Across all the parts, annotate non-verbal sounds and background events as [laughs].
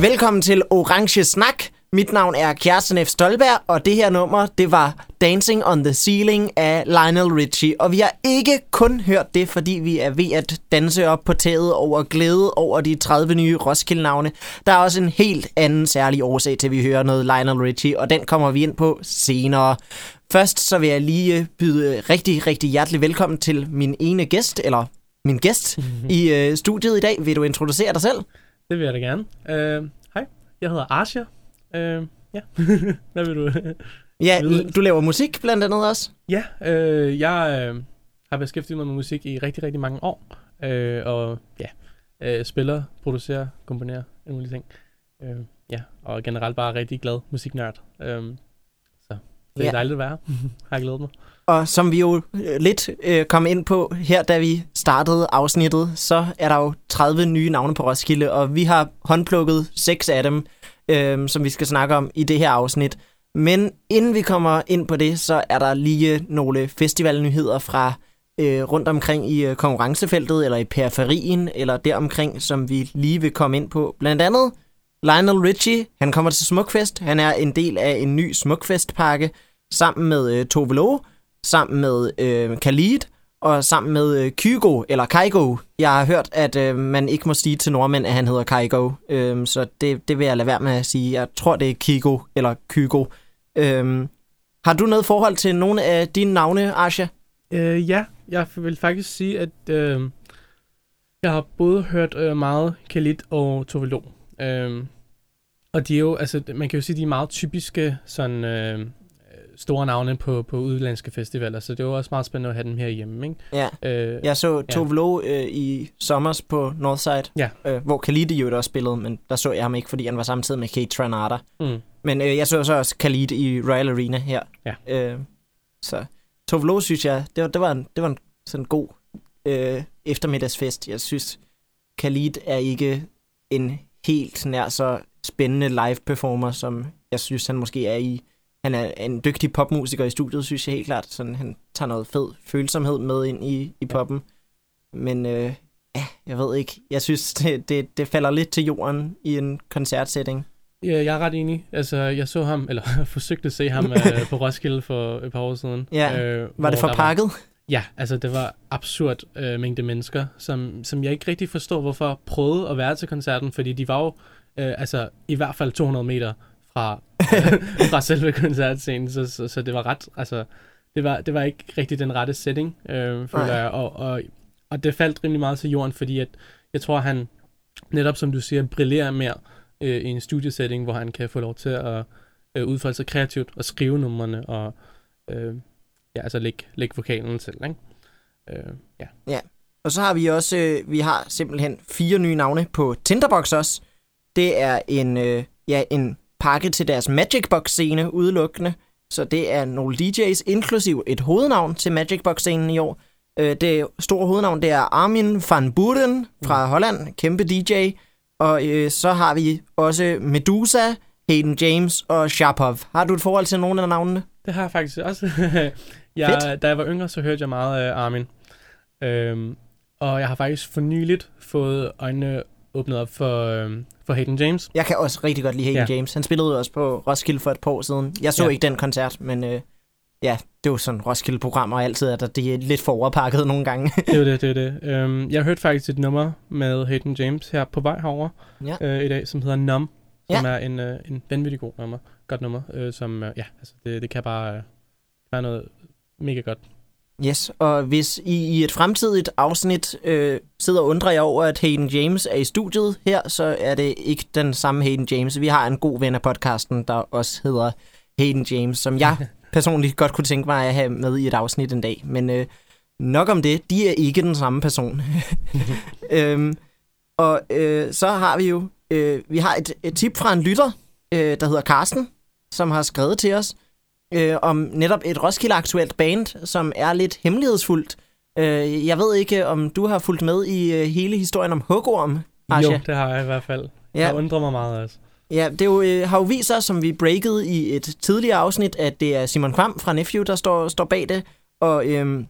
Velkommen til Orange Snak. Mit navn er Kjærsten F. Stolberg, og det her nummer, det var Dancing on the Ceiling af Lionel Richie. Og vi har ikke kun hørt det, fordi vi er ved at danse op på taget over glæde over de 30 nye Roskilde-navne. Der er også en helt anden særlig årsag til, at vi hører noget Lionel Richie, og den kommer vi ind på senere. Først så vil jeg lige byde rigtig, rigtig hjertelig velkommen til min ene gæst, eller min gæst [laughs] i øh, studiet i dag. Vil du introducere dig selv? Det vil jeg da gerne. Uh, hej, jeg hedder Arsha. Uh, ja, [laughs] hvad vil du? Ja, Vide. du laver musik blandt andet også. ja, uh, jeg uh, har beskæftiget mig med musik i rigtig, rigtig mange år. Uh, og ja, uh, spiller, producerer, komponerer, en mulig ting. Uh, ja, og generelt bare rigtig glad musiknørd. Um, så det er Ja. dejligt at være her. [laughs] har jeg glædet mig. Og som vi jo øh, lidt øh, kom ind på her, da vi startede afsnittet, så er der jo 30 nye navne på Roskilde, og vi har håndplukket seks af dem, øh, som vi skal snakke om i det her afsnit. Men inden vi kommer ind på det, så er der lige nogle festivalnyheder fra øh, rundt omkring i øh, konkurrencefeltet, eller i periferien, eller deromkring, som vi lige vil komme ind på. Blandt andet Lionel Richie, han kommer til Smukfest. Han er en del af en ny Smukfest-pakke, sammen med øh, Tove Lo, sammen med øh, Khalid og sammen med øh, Kygo, eller Kaigo. Jeg har hørt, at øh, man ikke må sige til nordmænd, at han hedder Kaigo, øh, så det, det vil jeg lade være med at sige. Jeg tror, det er Kigo eller Kygo. Øh, har du noget forhold til nogle af dine navne, Asha? Øh, ja, jeg vil faktisk sige, at øh, jeg har både hørt øh, meget Khalid og Tove Lo. Øhm, og de er jo, altså, man kan jo sige, de er meget typiske sådan Øh, store navne på, på udlandske festivaler, så det jo også meget spændende at have dem her hjemme, ikke? Ja. Uh, Jeg så Ja. Tove Lo øh, i sommers på Northside, Ja. øh, hvor Khalid jo også spillede, men der så jeg ham ikke, fordi han var samtidig med Kate Tranada. mm, Men øh, jeg så så også Khalid i Royal Arena her. Ja. Øh, så Tove Lo, synes jeg, det var, det var en, det var en sådan god øh, eftermiddagsfest. Jeg synes, Khalid er ikke en helt nær så spændende live performer, som jeg synes, han måske er i. Han er en dygtig popmusiker i studiet, synes jeg helt klart. Sådan, han tager noget fed følsomhed med ind i, i poppen. Men øh, ja, jeg ved ikke. Jeg synes, [laughs] det, det, det falder lidt til jorden i en koncertsætning. ja, jeg er ret enig. Altså, jeg så ham, eller [laughs] forsøgte at se ham uh, [laughs] på Roskilde for et par år siden. Ja. øh, Var det hvor for der pakket? Ja, altså det var absurd øh, mængde mennesker, som, som jeg ikke rigtig forstår, hvorfor prøvede at være til koncerten, fordi de var jo øh, altså i hvert fald 200 meter fra, [laughs] fra selve koncertscenen, så, så, så det var ret, altså det var, det var ikke rigtig den rette setting, øh, føler jeg, og, og, og det faldt rimelig meget til jorden, fordi at, jeg tror, han netop som du siger, brillerer mere øh, i en studiesetting, hvor han kan få lov til at øh, udfolde sig kreativt og skrive numrene og øh, ja, altså lægge, lægge vokalen til, ikke? Øh, ja. Og så har vi også, øh, vi har simpelthen fire nye navne på Tinderbox også. Det er en, øh, ja, en pakke til deres Magic Box scene udelukkende. Så det er nogle DJ's, inklusiv et hovednavn til Magic Box scenen i år. Øh, det store hovednavn, det er Armin van Buren fra Holland, kæmpe DJ. Og øh, så har vi også Medusa, Hayden James og Sharpov. Har du et forhold til nogle af navnene? Det har jeg faktisk også. [laughs] jeg, da jeg var yngre, så hørte jeg meget af Armin. Øhm, og jeg har faktisk for nyligt fået øjnene åbnet op for, øhm, for Hayden James. Jeg kan også rigtig godt lide Hayden Ja. James. Han spillede også på Roskilde for et par år siden. Jeg så Ja. ikke den koncert, men øh, ja, det er jo sådan Roskilde-programmer altid, at de er lidt for overpakket nogle gange. Det er det, det er det. [laughs] Øhm, jeg hørte faktisk et nummer med Hayden James her på vej herover Ja. øh, i dag, som hedder Numb. Som Ja. er en, øh, en vanvittig god nummer. Godt nummer, øh, som, øh, ja, altså det, det kan bare øh, være noget mega godt. Yes, og hvis I i et fremtidigt afsnit øh, sidder og undrer jer over, at Hayden James er i studiet her, så er det ikke den samme Hayden James. Vi har en god ven af podcasten, der også hedder Hayden James, som jeg [laughs] personligt godt kunne tænke mig at have med i et afsnit en dag. Men øh, nok om det, de er ikke den samme person. [laughs] [laughs] øhm, og øh, så har vi jo, øh, vi har et, et tip fra en lytter, øh, der hedder Karsten, som har skrevet til os øh, om netop et Roskilde-aktuelt band, som er lidt hemmelighedsfuldt. Øh, jeg ved ikke, om du har fulgt med i øh, hele historien om Hugorm, Asha? Jo, det har jeg i hvert fald. Ja. Jeg undrer mig meget også. Ja, det jo, øh, har jo vist sig, som vi breakede i et tidligere afsnit, at det er Simon Kvam fra Nephew, der står, står bag det. Og, øhm,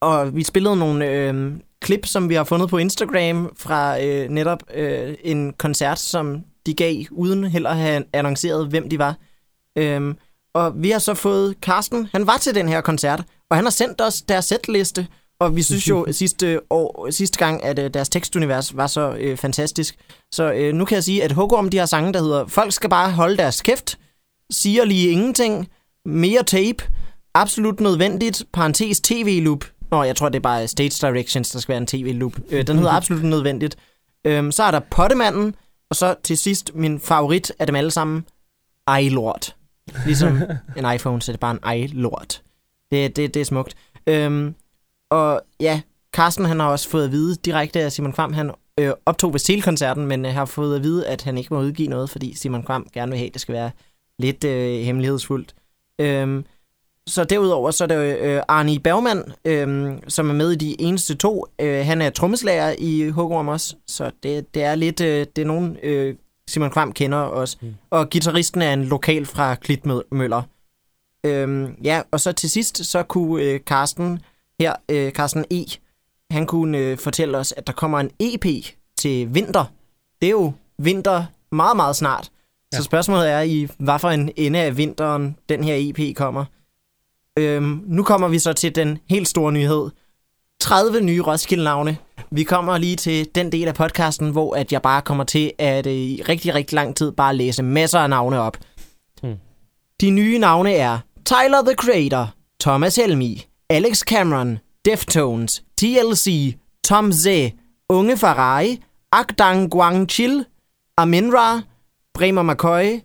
og vi spillede nogle øhm, klip, som vi har fundet på Instagram fra øh, netop øh, en koncert, som de gav, uden heller at have annonceret, hvem de var. Øhm, og vi har så fået Carsten, han var til den her koncert, og han har sendt os deres setliste, og vi synes jo [laughs] sidste, år, sidste gang, at øh, deres tekstunivers var så øh, fantastisk. Så øh, nu kan jeg sige, at Hugo om de her sange, der hedder Folk skal bare holde deres kæft, siger lige ingenting, mere tape, absolut nødvendigt, parentes tv-loop. Nå, jeg tror, det er bare stage directions, der skal være en tv-loop. Øh, den hedder [laughs] absolut nødvendigt. Øhm, så er der Pottemanden, og så til sidst min favorit af dem alle sammen, iLord. Ligesom [laughs] en iPhone, så det er bare en iLord. Det, det, det er smukt. Øhm, og ja, Carsten han har også fået at vide direkte af Simon Kvam, han øh, optog ved Sel-koncerten, men øh, har fået at vide, at han ikke må udgive noget, fordi Simon Kvam gerne vil have, at det skal være lidt øh, hemmelighedsfuldt. Øhm, så derudover så er det øh, Arnie Bergman, øh, som er med i de eneste to. Øh, han er trommeslager i Hugo også, så det, det er lidt, øh, det er nogen, øh, Simon Kvam kender også. Mm. Og gitarristen er en lokal fra Klitmøller. Øh, ja, og så til sidst, så kunne øh, Carsten her, øh, Carsten E., han kunne øh, fortælle os, at der kommer en EP til vinter. Det er jo vinter meget, meget snart. Ja. Så spørgsmålet er, i hvad for en ende af vinteren den her EP kommer. Øhm, nu kommer vi så til den helt store nyhed. 30 nye Roskilde-navne. Vi kommer lige til den del af podcasten, hvor at jeg bare kommer til at øh, i rigtig, rigtig lang tid bare læse masser af navne op. Hmm. De nye navne er Tyler the Creator, Thomas Helmi, Alex Cameron, Deftones, TLC, Tom Z, Unge Ferrari, Akdang Guangchil, Aminra, Bremer McCoy,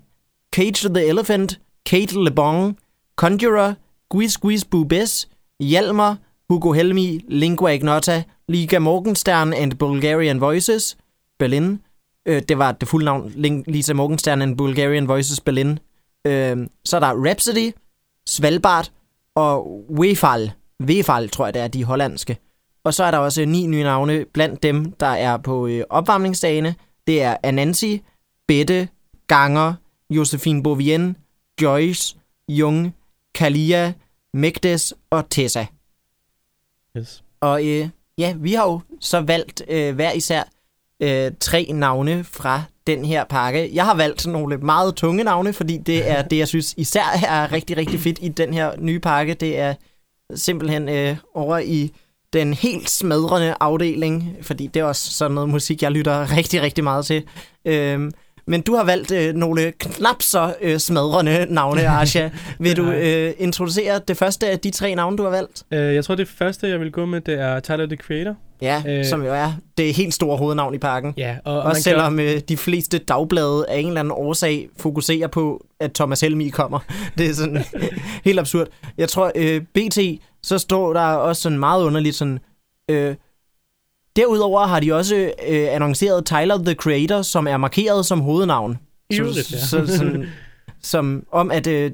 Cage the Elephant, Kate LeBon, Conjurer, Guiz Guiz Bubes, Hjalmar, Hugo Helmi, Lingua Ignota, Liga Morgenstern and Bulgarian Voices, Berlin. Øh, det var det fulde navn, Lisa Morgenstern and Bulgarian Voices Berlin. Øh, så er der Rhapsody, Svalbard og Wefal. Wefal, tror jeg, det er de hollandske. Og så er der også ni nye navne blandt dem, der er på øh, opvarmningsdagene. Det er Anansi, Bette, Ganger, Josephine Bovien, Joyce, Jung, Kalia, Megdes og Tessa. Yes. Og øh, ja, vi har jo så valgt øh, hver især øh, tre navne fra den her pakke. Jeg har valgt nogle meget tunge navne, fordi det er [laughs] det, jeg synes især er rigtig, rigtig fedt i den her nye pakke. Det er simpelthen øh, over i den helt smadrende afdeling, fordi det er også sådan noget musik, jeg lytter rigtig, rigtig meget til. Øh, men du har valgt øh, nogle knap så øh, smadrende navne, [laughs] Asha. Vil du øh, introducere det første af de tre navne, du har valgt? Uh, jeg tror, det første, jeg vil gå med, det er Tyler, the Creator. Ja, øh, som jo er det helt store hovednavn i parken. Ja, og, og Også selvom kan... øh, de fleste dagblade af en eller anden årsag fokuserer på, at Thomas Helmi kommer. [laughs] Det er sådan [laughs] helt absurd. Jeg tror, øh, BT, så står der også sådan meget underligt sådan... Øh, Derudover har de også øh, annonceret Tyler, the Creator, som er markeret som hovednavn. Så, så, sådan, [laughs] som om, at øh,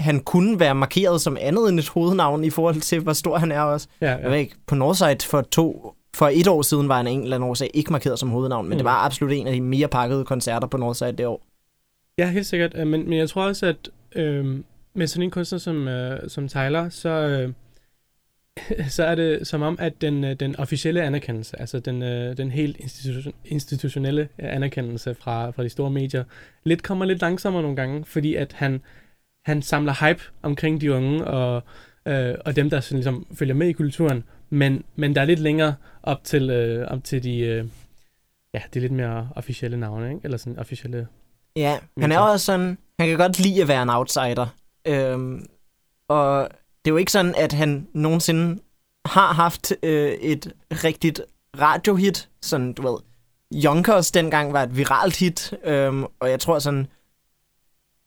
han kunne være markeret som andet end et hovednavn i forhold til, hvor stor han er også. Ja, ja. Jeg ved ikke, på Northside for to for et år siden var han en eller anden årsag ikke markeret som hovednavn, men mm. det var absolut en af de mere pakkede koncerter på Northside det år. Ja, helt sikkert. Øh, men, men jeg tror også, at øh, med sådan en kunstner som, øh, som Tyler, så, øh, [laughs] så er det som om, at den, øh, den officielle anerkendelse, altså den, øh, den helt institution, institutionelle anerkendelse fra, fra de store medier, lidt kommer lidt langsommere nogle gange, fordi at han, han samler hype omkring de unge og, øh, og dem, der sådan, ligesom, følger med i kulturen, men, men der er lidt længere op til, øh, op til de, øh, ja, de lidt mere officielle navne, ikke? eller sådan officielle... Ja, han er også sådan, han kan godt lide at være en outsider. Øhm, og det er jo ikke sådan, at han nogensinde har haft øh, et rigtigt radiohit. Sådan, du ved, Yonkers dengang var et viralt hit, øhm, og jeg tror sådan,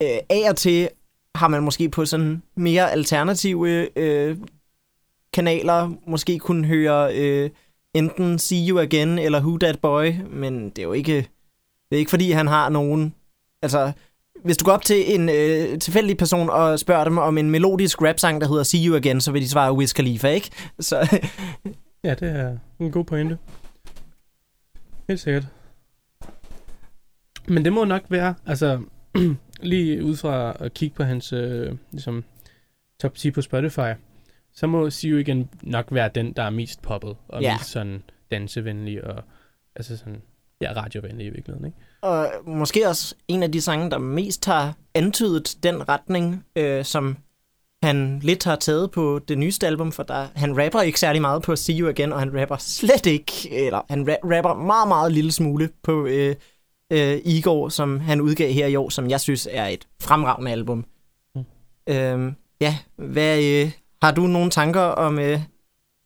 øh, af og til har man måske på sådan mere alternative øh, kanaler måske kunne høre øh, enten See You Again eller Who That Boy, men det er jo ikke, det er ikke fordi, han har nogen... Altså, hvis du går op til en øh, tilfældig person og spørger dem om en melodisk rap-sang, der hedder See You Again, så vil de svare Wiz Khalifa, ikke? Så... [laughs] ja, det er en god pointe. Helt sikkert. Men det må nok være, altså, [clears throat] lige ud fra at kigge på hans øh, ligesom, top 10 på Spotify, så må See You Again nok være den, der er mest poppet, og Ja. mest sådan dansevenlig, og altså sådan, ja, radiovenlig i virkeligheden, ikke? Og måske også en af de sange, der mest har antydet den retning, øh, som han lidt har taget på det nyeste album, for der, han rapper ikke særlig meget på See You Again, og han rapper slet ikke, eller han ra- rapper meget, meget lille smule på øh, øh, Igor, som han udgav her i år, som jeg synes er et fremragende album. Mm. Øhm, ja, hvad, øh, har du nogle tanker om øh,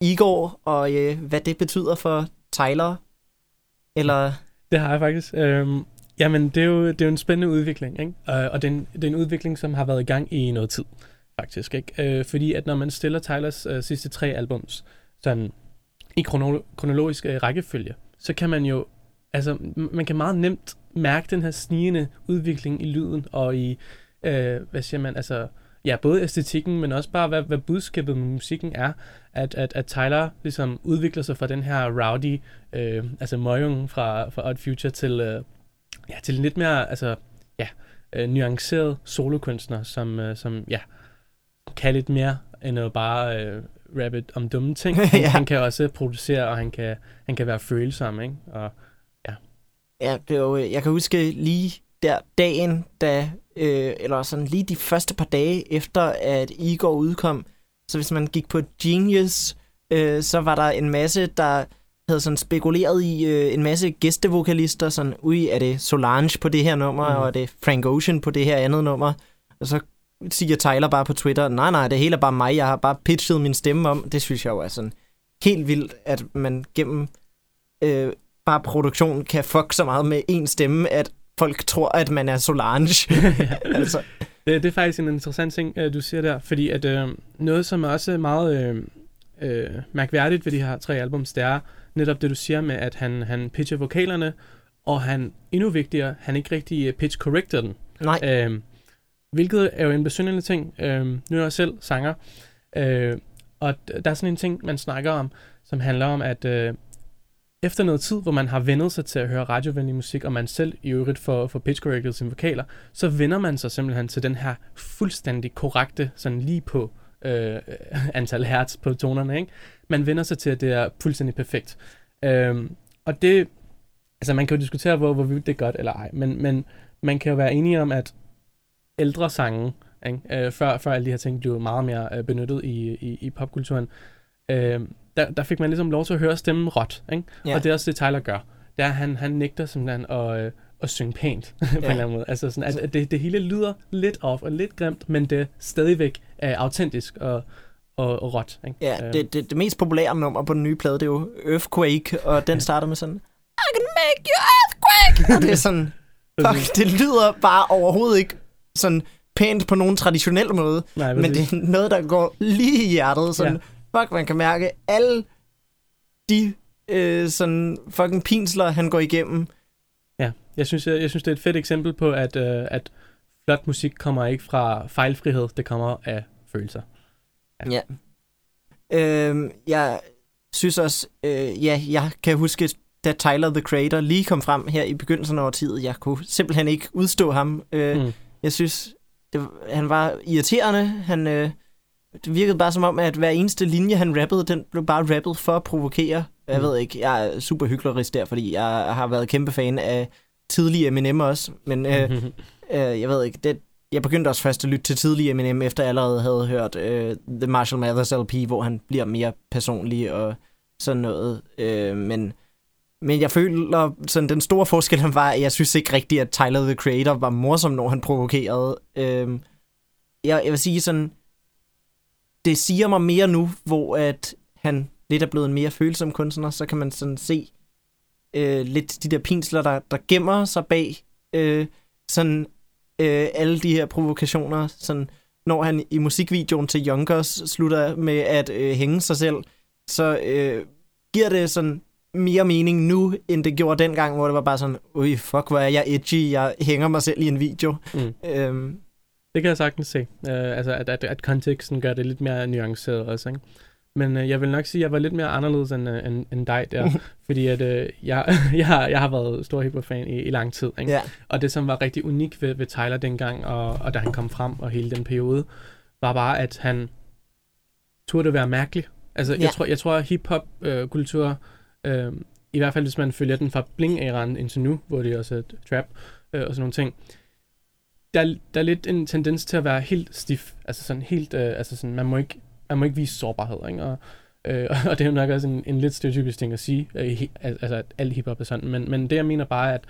Igor, og øh, hvad det betyder for Tyler? Eller... Det har jeg faktisk. Øhm, jamen, det er, jo, det er jo en spændende udvikling, ikke? Øh, og det er, en, det er en udvikling, som har været i gang i noget tid, faktisk, ikke? Øh, fordi at når man stiller Tylers øh, sidste tre albums sådan i krono- kronologisk øh, rækkefølge, så kan man jo, altså, m- man kan meget nemt mærke den her snigende udvikling i lyden og i, øh, hvad siger man, altså, ja, både æstetikken, men også bare, hvad, hvad budskabet med musikken er, at, at, at Tyler ligesom udvikler sig fra den her rowdy, øh, altså møgung fra, fra Odd Future til, øh, ja, til lidt mere, altså, ja, øh, nuanceret solokunstner, som, øh, som, ja, kan lidt mere end at bare øh, rappe om dumme ting. [laughs] Han, Ja. han kan også producere, og han kan, han kan være følsom, ikke? Og, Ja, det var, jo- jeg kan huske lige der dagen, da, øh, eller sådan lige de første par dage efter, at Igor udkom, så hvis man gik på Genius, øh, så var der en masse, der havde sådan spekuleret i øh, en masse gæstevokalister, sådan, ui, er det Solange på det her nummer, mm. og er det Frank Ocean på det her andet nummer? Og så siger Tyler bare på Twitter, nej, nej, det hele er bare mig, jeg har bare pitchet min stemme om. Det synes jeg jo er sådan helt vildt, at man gennem øh, bare produktion kan fuck så meget med en stemme, at folk tror, at man er Solange. [laughs] [laughs] altså, Det, det er faktisk en interessant ting, øh, du siger der, fordi at øh, noget, som er også meget øh, øh, mærkværdigt ved de her tre albums, det er netop det, du siger med, at han, han pitcher vokalerne, og han, endnu vigtigere, han ikke rigtig øh, pitch correcter den. nej, Øh, hvilket er jo en besynderlig ting. Øh, nu er jeg selv sanger, øh, og der er sådan en ting, man snakker om, som handler om, at øh, efter noget tid, hvor man har vendet sig til at høre radiovenlig musik, og man selv i øvrigt får, får pitch corrected sine vokaler, så vender man sig simpelthen til den her fuldstændig korrekte, sådan lige på øh, [laughs] antal hertz på tonerne. Ikke? Man vender sig til, at det er fuldstændig perfekt. Øh, og det, altså man kan jo diskutere, hvor, hvorvidt det er godt eller ej, men, men man kan jo være enige om, at ældre sange, ikke? Øh, før, før alle de her ting blev meget mere øh, benyttet i, i, i popkulturen, øh, der, der fik man ligesom lov til at høre stemmen råt. Ikke? Ja. Og det er også det, Tyler gør. Det er, at han, han nægter simpelthen at, øh, at synge pænt [laughs] på en eller anden måde. Altså sådan, at, at det, det hele lyder lidt off og lidt grimt, men det stadigvæk er autentisk og, og, og råt. Ikke? ja, Øh, det, det, det mest populære nummer på den nye plade, det er jo Earthquake, og den starter med sådan, I can make you earthquake! [laughs] Og det er sådan, [laughs] fuck, det lyder bare overhovedet ikke sådan pænt på nogen traditionel måde, Nej, men det er noget, der går lige i hjertet. Sådan, ja. Fuck, man kan mærke alle de øh, sådan fucking pinsler, han går igennem. Ja, jeg synes, jeg, jeg synes, det er et fedt eksempel på, at, øh, at flot musik kommer ikke fra fejlfrihed, det kommer af følelser. Ja. Øhm, jeg synes også, øh, ja, jeg kan huske, da Tyler, the Creator, lige kom frem her i begyndelsen af årtiet, jeg kunne simpelthen ikke udstå ham. Øh, Mm. Jeg synes, det, han var irriterende. Han, øh, det virkede bare som om, at hver eneste linje, han rappede, den blev bare rappet for at provokere. Jeg Mm. ved ikke, jeg er super hyklerisk der, fordi jeg har været kæmpe fan af tidlige Eminem også. Men øh, [laughs] øh, jeg ved ikke, det, jeg begyndte også først at lytte til tidlige Eminem, efter jeg allerede havde hørt øh, The Marshall Mathers LP, hvor han bliver mere personlig og sådan noget. Øh, men, men jeg føler, sådan den store forskel han var, at jeg synes ikke rigtigt, at Tyler, the Creator, var morsom, når han provokerede. Øh, jeg, jeg vil sige sådan, det siger mig mere nu, hvor at han lidt er blevet en mere følsom kunstner, så kan man sådan se øh, lidt de der pinsler, der, der gemmer sig bag øh, sådan øh, alle de her provokationer, sådan når han i musikvideoen til Yonkers slutter med at øh, hænge sig selv, så øh, giver det sådan mere mening nu, end det gjorde dengang, hvor det var bare sådan, ui, fuck, hvor er jeg edgy, jeg hænger mig selv i en video. Mm. Øhm, Det kan jeg sagtens se. Uh, altså, at, at, at konteksten gør det lidt mere nuanceret også, ikke? Men uh, jeg vil nok sige, at jeg var lidt mere anderledes end, uh, end, end dig der. [laughs] fordi at uh, jeg, [laughs] jeg, har, jeg har været stor hiphop-fan i, i lang tid, ikke? ja. Og det, som var rigtig unikt ved, ved Tyler dengang, og, og da han kom frem, og hele den periode, var bare, at han, turde være mærkelig. Altså. Ja. jeg tror, jeg tror at hip-hop-kultur, øh, i hvert fald hvis man følger den fra bling-æraen indtil nu, hvor det også er trap øh, og sådan nogle ting, der, der er lidt en tendens til at være helt stif. Altså sådan helt, øh, altså sådan, man må ikke, man må ikke vise sårbarhed, ikke? Og, øh, [laughs] og det er jo nok også en, en lidt stereotypisk ting at sige, øh, he, altså at alt hiphop er sådan, men, men det jeg mener bare er, at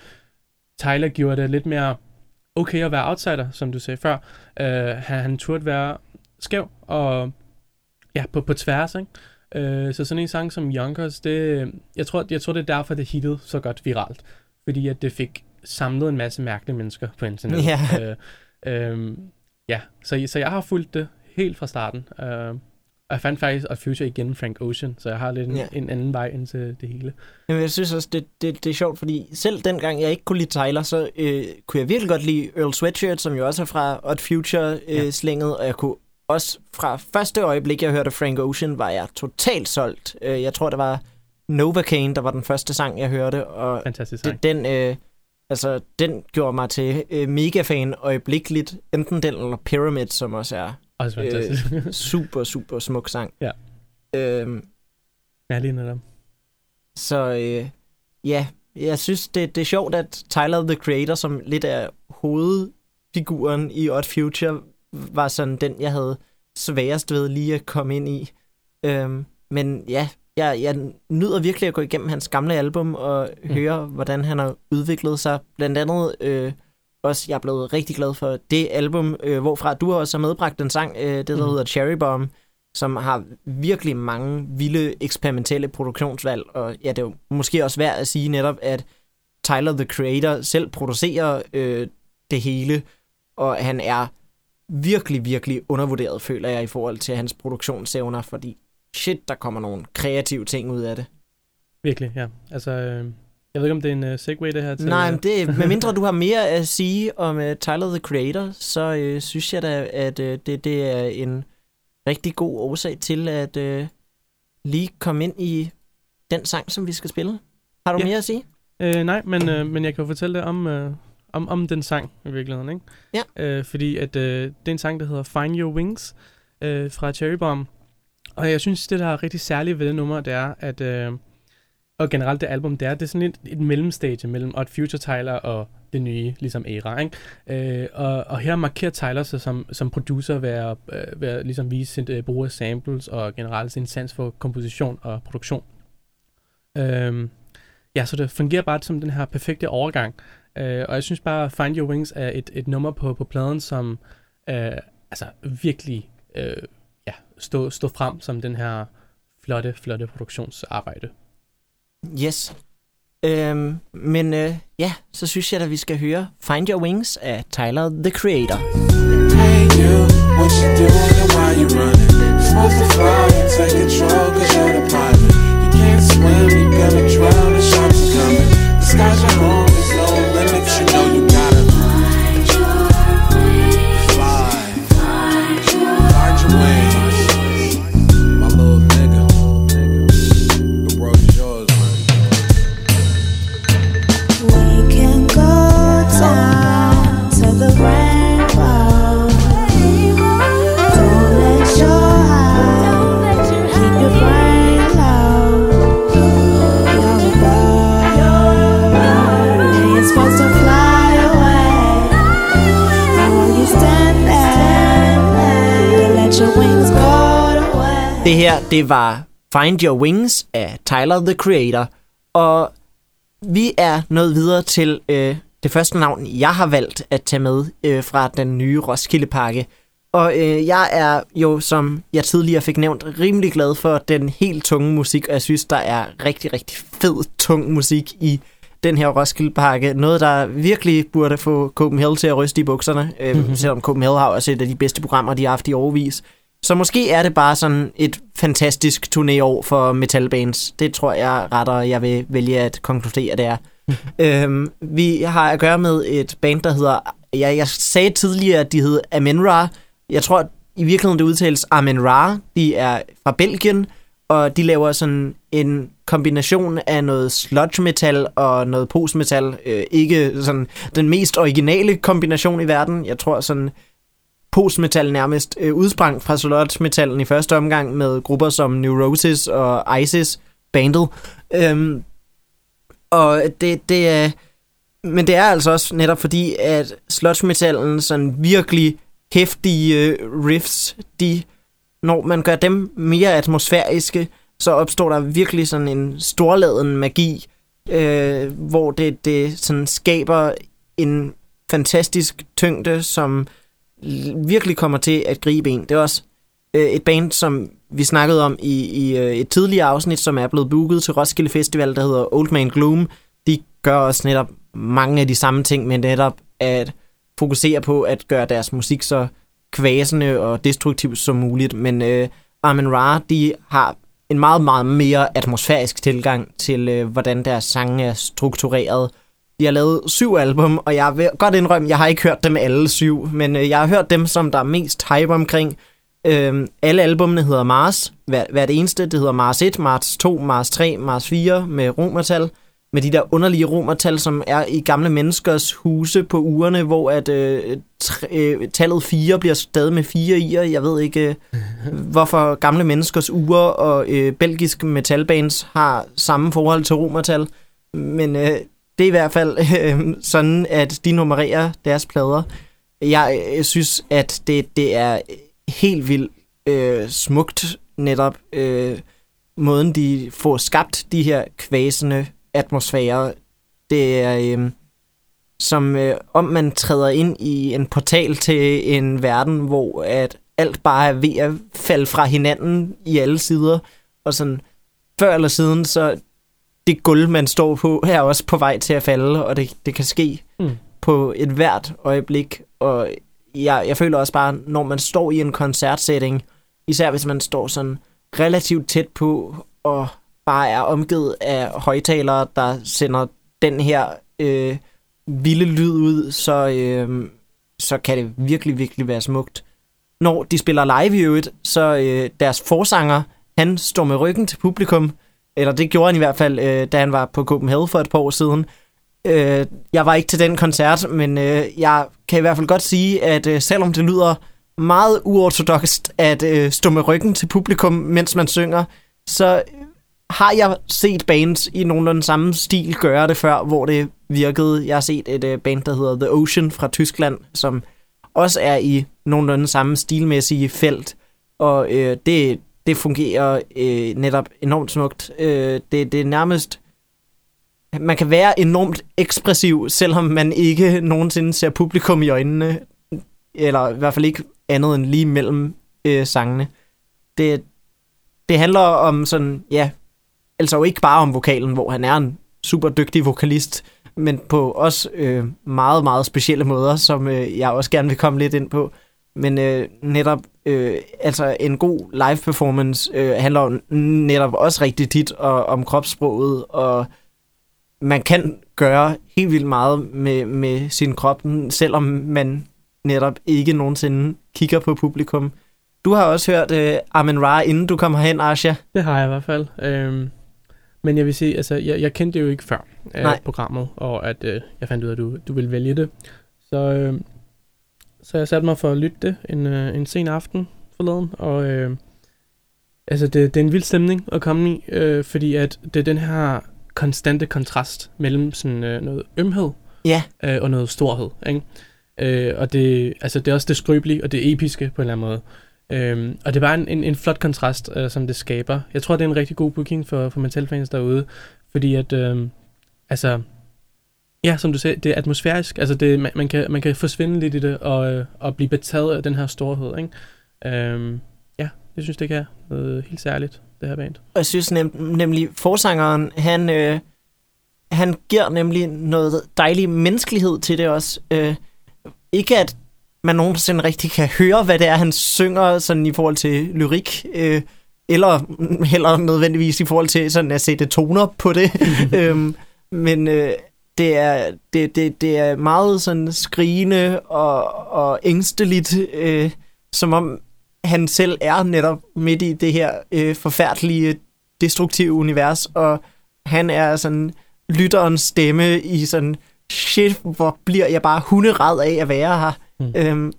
Tyler gjorde det lidt mere okay at være outsider, som du sagde før. Øh, han, han turde være skæv og ja, på, på tværs, ikke? Øh, så sådan en sang som Yonkers, det, jeg, tror, jeg tror, det er derfor, det hittede så godt viralt. Fordi at det fik samlet en masse mærkelige mennesker på internettet. Ja. Øh, øh, ja, så, så jeg har fulgt det helt fra starten. Øh, og jeg fandt faktisk at Future igen Frank Ocean, så jeg har lidt en, Ja. en anden vej ind til det hele. Jamen, jeg synes også, det, det, det er sjovt, fordi selv dengang jeg ikke kunne lide Tyler, så øh, kunne jeg virkelig godt lide Earl Sweatshirt, som jo også er fra Odd Future-slænget, Ja. og jeg kunne også fra første øjeblik, jeg hørte Frank Ocean, var jeg totalt solgt. Øh, jeg tror, det var Novocaine, der var den første sang, jeg hørte, og Fantastisk sang. det, den, øh, altså, den gjorde mig til øh, mega-fan øjeblikkeligt. Enten den eller Pyramid, som også er Også fantastisk. Øh. [laughs] super, super smuk sang. Ja. Øhm, ja, lige netop. så øh, ja, jeg synes, det, det er sjovt, at Tyler, the Creator, som lidt er hovedfiguren i Odd Future, var sådan den, jeg havde sværest ved lige at komme ind i. Øhm, men ja, jeg, jeg nyder virkelig at gå igennem hans gamle album og Mm. høre, hvordan han har udviklet sig. Blandt andet øh, også, jeg er blevet rigtig glad for det album, øh, hvorfra du også har medbragt en sang, øh, det der mm. hedder Cherry Bomb, som har virkelig mange vilde eksperimentelle produktionsvalg, og ja, det er jo måske også værd at sige netop, at Tyler, the Creator, selv producerer øh, det hele, og han er virkelig, virkelig undervurderet, føler jeg, i forhold til hans produktionsevner, fordi shit, der kommer nogle kreative ting ud af det. Virkelig, ja. Altså, øh, jeg ved ikke, om det er en uh, segue, det her til... Nej, øh, men det, [laughs] medmindre du har mere at sige om uh, Tyler, the Creator, så uh, synes jeg da, at uh, det, det er en rigtig god årsag til at uh, lige komme ind i den sang, som vi skal spille. Har du ja. mere at sige? Øh, nej, men, øh, men jeg kan jo fortælle dig om, øh, om, om den sang i virkeligheden, ikke? Ja. Øh, fordi at, øh, det er en sang, der hedder Find Your Wings øh, fra Cherry Bomb. Og jeg synes, det der er rigtig særligt ved det nummer, det er, at... Øh, og generelt det album, det er, det er sådan et, et mellemstage mellem Odd Future Tyler og det nye, ligesom Era, ikke? Øh, og, og her markerer Tyler sig som, som producer ved at, øh, ved at ligesom vise sin øh, brug af samples og generelt sin sans for komposition og produktion. Øh, ja, så det fungerer bare som den her perfekte overgang. Øh, og jeg synes bare, Find Your Wings er et, et nummer på, på pladen, som øh, altså virkelig øh, stå, stå frem som den her flotte, flotte produktionsarbejde. Yes. Øhm, men øh, ja, så synes jeg, at vi skal høre Find Your Wings af Tyler, the Creator. Hey you, what you doing and why you running? Supposed to fly and take control cause you're the pilot. You can't swim, you're gonna drown, the sharks are coming. The sky's your home, Det her, det var Find Your Wings af Tyler, the Creator. Og vi er nået videre til øh, det første navn, jeg har valgt at tage med øh, fra den nye Roskilde-pakke. Og øh, jeg er jo, som jeg tidligere fik nævnt, rimelig glad for den helt tunge musik, og jeg synes, der er rigtig, rigtig fed, tung musik i den her Roskilde-pakke. Noget, der virkelig burde få Copenhagen til at ryste i bukserne, øh, selvom Copenhagen har også et af de bedste programmer, de har haft i overvis. Så måske er det bare sådan et fantastisk turnéår for metalbands. Det tror jeg retter, jeg vil vælge at konkludere, det er. [laughs] øhm, vi har at gøre med et band, der hedder... Ja, jeg sagde tidligere, at de hed Amenra. Jeg tror, at i virkeligheden det udtales Amenra. De er fra Belgien, og de laver sådan en kombination af noget sludge metal og noget postmetal. Øh, ikke sådan den mest originale kombination i verden. Jeg tror sådan postmetal nærmest øh, udsprang fra sludge-metallen i første omgang med grupper som Neurosis og ISIS bandet. Øhm, og det, det er... Men det er altså også netop fordi, at sludge-metallen sådan virkelig hæftige øh, riffs, de, når man gør dem mere atmosfæriske, så opstår der virkelig sådan en storladen magi, øh, hvor det, det sådan skaber en fantastisk tyngde, som virkelig kommer til at gribe en. Det er også øh, et band, som vi snakkede om i, i øh, et tidligere afsnit, som er blevet booket til Roskilde Festival, der hedder Old Man Gloom. De gør også netop mange af de samme ting, men netop at fokusere på at gøre deres musik så kvæsende og destruktiv som muligt. Men øh, Armin Ra, de har en meget, meget mere atmosfærisk tilgang til, øh, hvordan deres sange er struktureret. De har lavet syv album, og jeg vil godt indrømme, jeg har ikke hørt dem alle syv, men øh, jeg har hørt dem, som der er mest hype omkring. Øh, alle albumene hedder Mars. Hver, hvert eneste, det hedder Mars 1, Mars 2, Mars 3, Mars 4 med romertal. Med de der underlige romertal, som er i gamle menneskers huse på ugerne, hvor at øh, tre, øh, tallet 4 bliver stadig med 4 i'er. Jeg ved ikke, øh, [laughs] hvorfor gamle menneskers uger og øh, belgiske metalbands har samme forhold til romertal. Men øh, det er i hvert fald øh, sådan, at de nummererer deres plader. Jeg øh, synes, at det, det er helt vildt øh, smukt netop øh, måden, de får skabt de her kvæsende atmosfærer. Det er øh, som øh, om man træder ind i en portal til en verden, hvor at alt bare er ved at falde fra hinanden i alle sider. Og sådan før eller siden, så det gulv, man står på, er også på vej til at falde, og det, det kan ske Mm. på et hvert øjeblik. Og jeg, jeg føler også bare, når man står i en koncertsætning, især hvis man står sådan relativt tæt på, og bare er omgivet af højtalere, der sender den her øh, vilde lyd ud, så, øh, så kan det virkelig, virkelig være smukt. Når de spiller live i øvrigt, så øh, deres forsanger, han står med ryggen til publikum, eller det gjorde han i hvert fald, øh, da han var på Copenhagen for et par år siden. Øh, jeg var ikke til den koncert, men øh, jeg kan i hvert fald godt sige, at øh, selvom det lyder meget uortodokst at øh, stå med ryggen til publikum, mens man synger, så har jeg set bands i nogenlunde samme stil gøre det før, hvor det virkede. Jeg har set et øh, band, der hedder The Ocean fra Tyskland, som også er i nogenlunde samme stilmæssige felt, og øh, det, det fungerer øh, netop enormt smukt. Øh, det, det er nærmest... Man kan være enormt ekspressiv, selvom man ikke nogensinde ser publikum i øjnene, eller i hvert fald ikke andet end lige mellem øh, sangene. Det, det handler om sådan, ja, altså jo ikke bare om vokalen, hvor han er en super dygtig vokalist, men på også øh, meget, meget specielle måder, som øh, jeg også gerne vil komme lidt ind på. Men øh, netop, øh, altså en god live performance øh, handler jo netop også rigtig tit og, om kropssproget, og man kan gøre helt vildt meget med, med sin krop, selvom man netop ikke nogensinde kigger på publikum. Du har også hørt øh, Amen Ra, inden du kom herhen, Asha. Det har jeg i hvert fald. Øhm, men jeg vil sige, altså, jeg, jeg kendte det jo ikke før øh, Nej. programmet, og at øh, jeg fandt ud af, at du, du ville vælge det. Så, øh, så jeg satte mig for at lytte det en, øh, en sen aften forleden, og øh, altså, det, det er en vild stemning at komme i, øh, fordi at det er den her konstante kontrast mellem sådan øh, noget ømhed Ja, øh, og noget storhed. Ikke? Øh, og det, altså, det er også det skrøbelige og det episke på en eller anden måde. Øhm, og det er bare en, en, en flot kontrast, øh, som det skaber. Jeg tror, det er en rigtig god booking for, for metalfans derude, fordi at, øh, altså, ja, som du sagde, det er atmosfærisk. Altså, det, man, man, kan, man kan forsvinde lidt i det, og, øh, og blive betaget af den her storhed, ikke? Øhm, ja, jeg synes, det kan noget helt særligt, det her band. og jeg synes nem, nemlig, forsangeren, han, øh, han giver nemlig noget dejlig menneskelighed til det også. Øh, ikke at man nogensinde rigtig kan høre, hvad det er, han synger sådan i forhold til lyrik, øh, eller heller nødvendigvis i forhold til sådan at sætte toner på det. [laughs] øhm, men øh, det, er, det, det, det er meget sådan skrigende og, og ængsteligt, øh, som om han selv er netop midt i det her øh, forfærdelige, destruktive univers, og han er sådan lytterens stemme i sådan, shit, hvor bliver jeg bare hunderad af at være her. Mm. Øhm,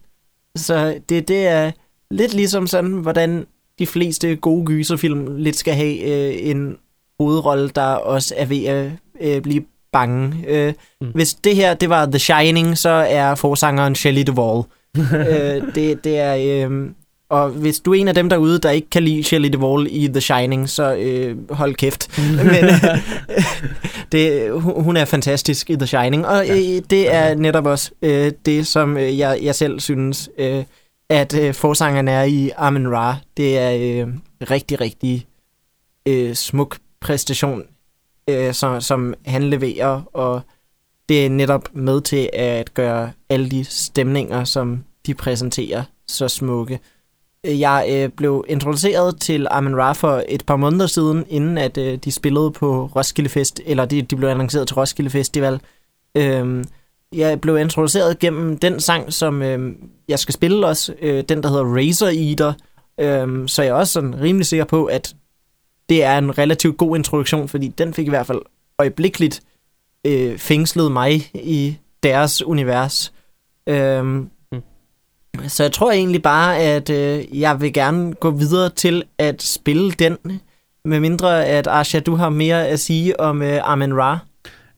så det, det er lidt ligesom sådan, hvordan de fleste gode gyserfilm lidt skal have øh, en hovedrolle, der også er ved at øh, blive bange. Øh, Mm. Hvis det her, det var The Shining, så er forsangeren Shelley Duvall. [laughs] øh, det, det er... Øh, og hvis du er en af dem derude, der ikke kan lide Shelley Duvall i The Shining, så øh, hold kæft. [laughs] Men [laughs] det, hun hun er fantastisk i The Shining, og øh, det er netop også øh, det, som øh, jeg, jeg selv synes, øh, at øh, forsangeren er i Amen Ra. Det er øh, rigtig, rigtig øh, smuk præstation, øh, som, som han leverer, og det er netop med til at gøre alle de stemninger, som de præsenterer, så smukke. Øh, jeg øh, blev introduceret til Armin Ra for et par måneder siden, inden at øh, de spillede på Roskilde Fest, eller de, de blev annonceret til Roskilde Festival. Øhm, jeg blev introduceret gennem den sang, som øh, jeg skal spille også, øh, den der hedder Razor Eater, øh, så jeg er også sådan rimelig sikker på, at det er en relativt god introduktion, fordi den fik i hvert fald øjeblikkeligt øh, fængslet mig i deres univers. Øhm, Mm. Så jeg tror egentlig bare, at øh, jeg vil gerne gå videre til at spille den, med mindre at Asha, du har mere at sige om øh, Amen Ra.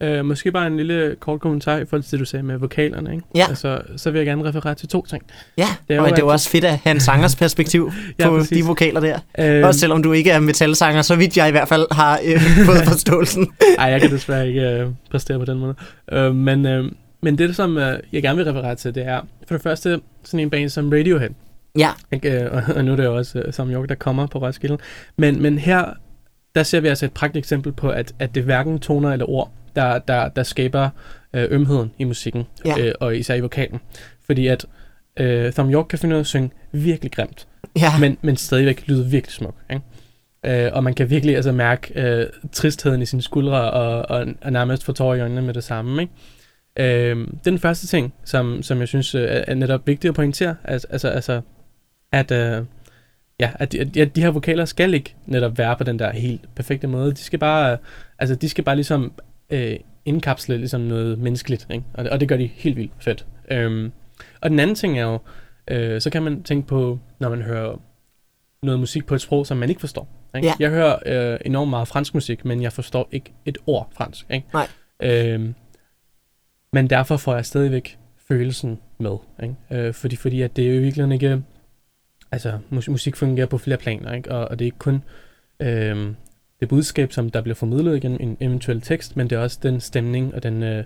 Øh, måske bare en lille kort kommentar i forhold til det, du sagde med vokalerne. Ikke? Ja. Altså, så vil jeg gerne referere til to ting. Ja, Det er jo og det er jo også fedt at have en sangers perspektiv [laughs] Ja, på præcis. de vokaler der. Øh, Også selvom du ikke er metalsanger, så vidt jeg i hvert fald har øh, [laughs] fået forståelsen. [laughs] Ej, jeg kan desværre ikke øh, præstere på den måde. Øh, men, øh, men det, som øh, jeg gerne vil referere til, det er for det første sådan en band som Radiohead. Ja, Ikke? Øh, Og, og nu er det jo også øh, Sam York, der kommer på Roskilde. Men, men her, der ser vi altså et pragt eksempel på, at, at det er hverken toner eller ord, der, der, der skaber øh, ømheden i musikken, Ja. øh, og især i vokalen. Fordi at øh, Thom York kan finde ud af at synge virkelig grimt, ja. men, men stadigvæk lyder virkelig smuk. Ikke? Øh, og man kan virkelig altså mærke øh, tristheden i sine skuldre, og, og, og nærmest få tårer i øjnene med det samme. Ikke? Øh, det er den første ting, som, som jeg synes øh, er, er netop vigtigt at pointere. Altså, altså, altså at, øh, ja, at, de, at de- at de her vokaler skal ikke netop være på den der helt perfekte måde. De skal bare, øh, altså, de skal bare ligesom øh, indkapsle ligesom noget menneskeligt, ikke? Og, det, og det gør de helt vildt fedt. Øhm, og den anden ting er jo, øh, så kan man tænke på, når man hører noget musik på et sprog, som man ikke forstår. Ikke? Ja. Jeg hører øh, enormt meget fransk musik, men jeg forstår ikke et ord fransk. Ikke? Nej. Øhm, men derfor får jeg stadigvæk følelsen med. Ikke? Øh, fordi, fordi at det er jo i virkeligheden ikke... Altså, mus- musik fungerer på flere planer, ikke? Og, og det er ikke kun øhm, det budskab, som der bliver formidlet gennem en eventuel tekst, men det er også den stemning og den, øh,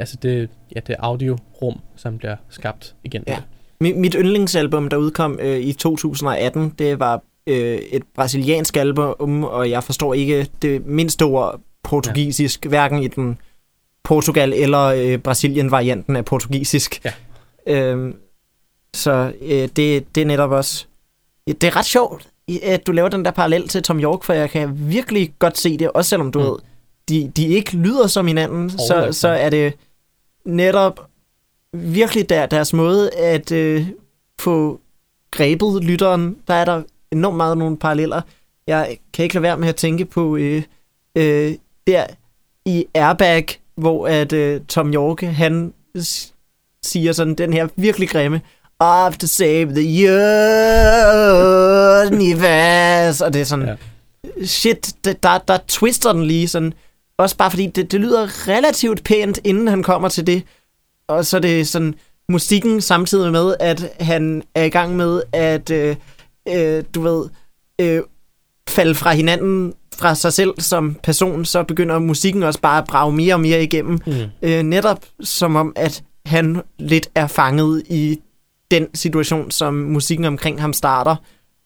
altså det, ja, det audiorum, som bliver skabt igen. Ja. Mi- Mit yndlingsalbum, der udkom øh, i 2018, det var øh, et brasiliansk album, og jeg forstår ikke det mindste ord portugisisk, ja. hverken i den Portugal eller øh, Brasilien-varianten af portugisisk. Ja. Øhm, så øh, det, det er netop også... Det er ret sjovt, at du laver den der parallel til Tom York, for jeg kan virkelig godt se det, også selvom du Mm. ved, de, de ikke lyder som hinanden, så, så er det netop virkelig der, deres måde at øh, få grebet lytteren. Der er der enormt meget nogle paralleller. Jeg kan ikke lade være med at tænke på øh, øh, der i Airbag, hvor at øh, Tom York, han siger sådan den her virkelig grimme Have to save the universe, og det er sådan, ja. shit, det, der, der twister den lige sådan, også bare fordi det, det lyder relativt pænt, inden han kommer til det, og så er det sådan musikken samtidig med, at han er i gang med at, øh, øh, du ved, øh, falde fra hinanden fra sig selv som person, så begynder musikken også bare at brage mere og mere igennem. Mm. Øh, netop som om, at han lidt er fanget i den situation, som musikken omkring ham starter.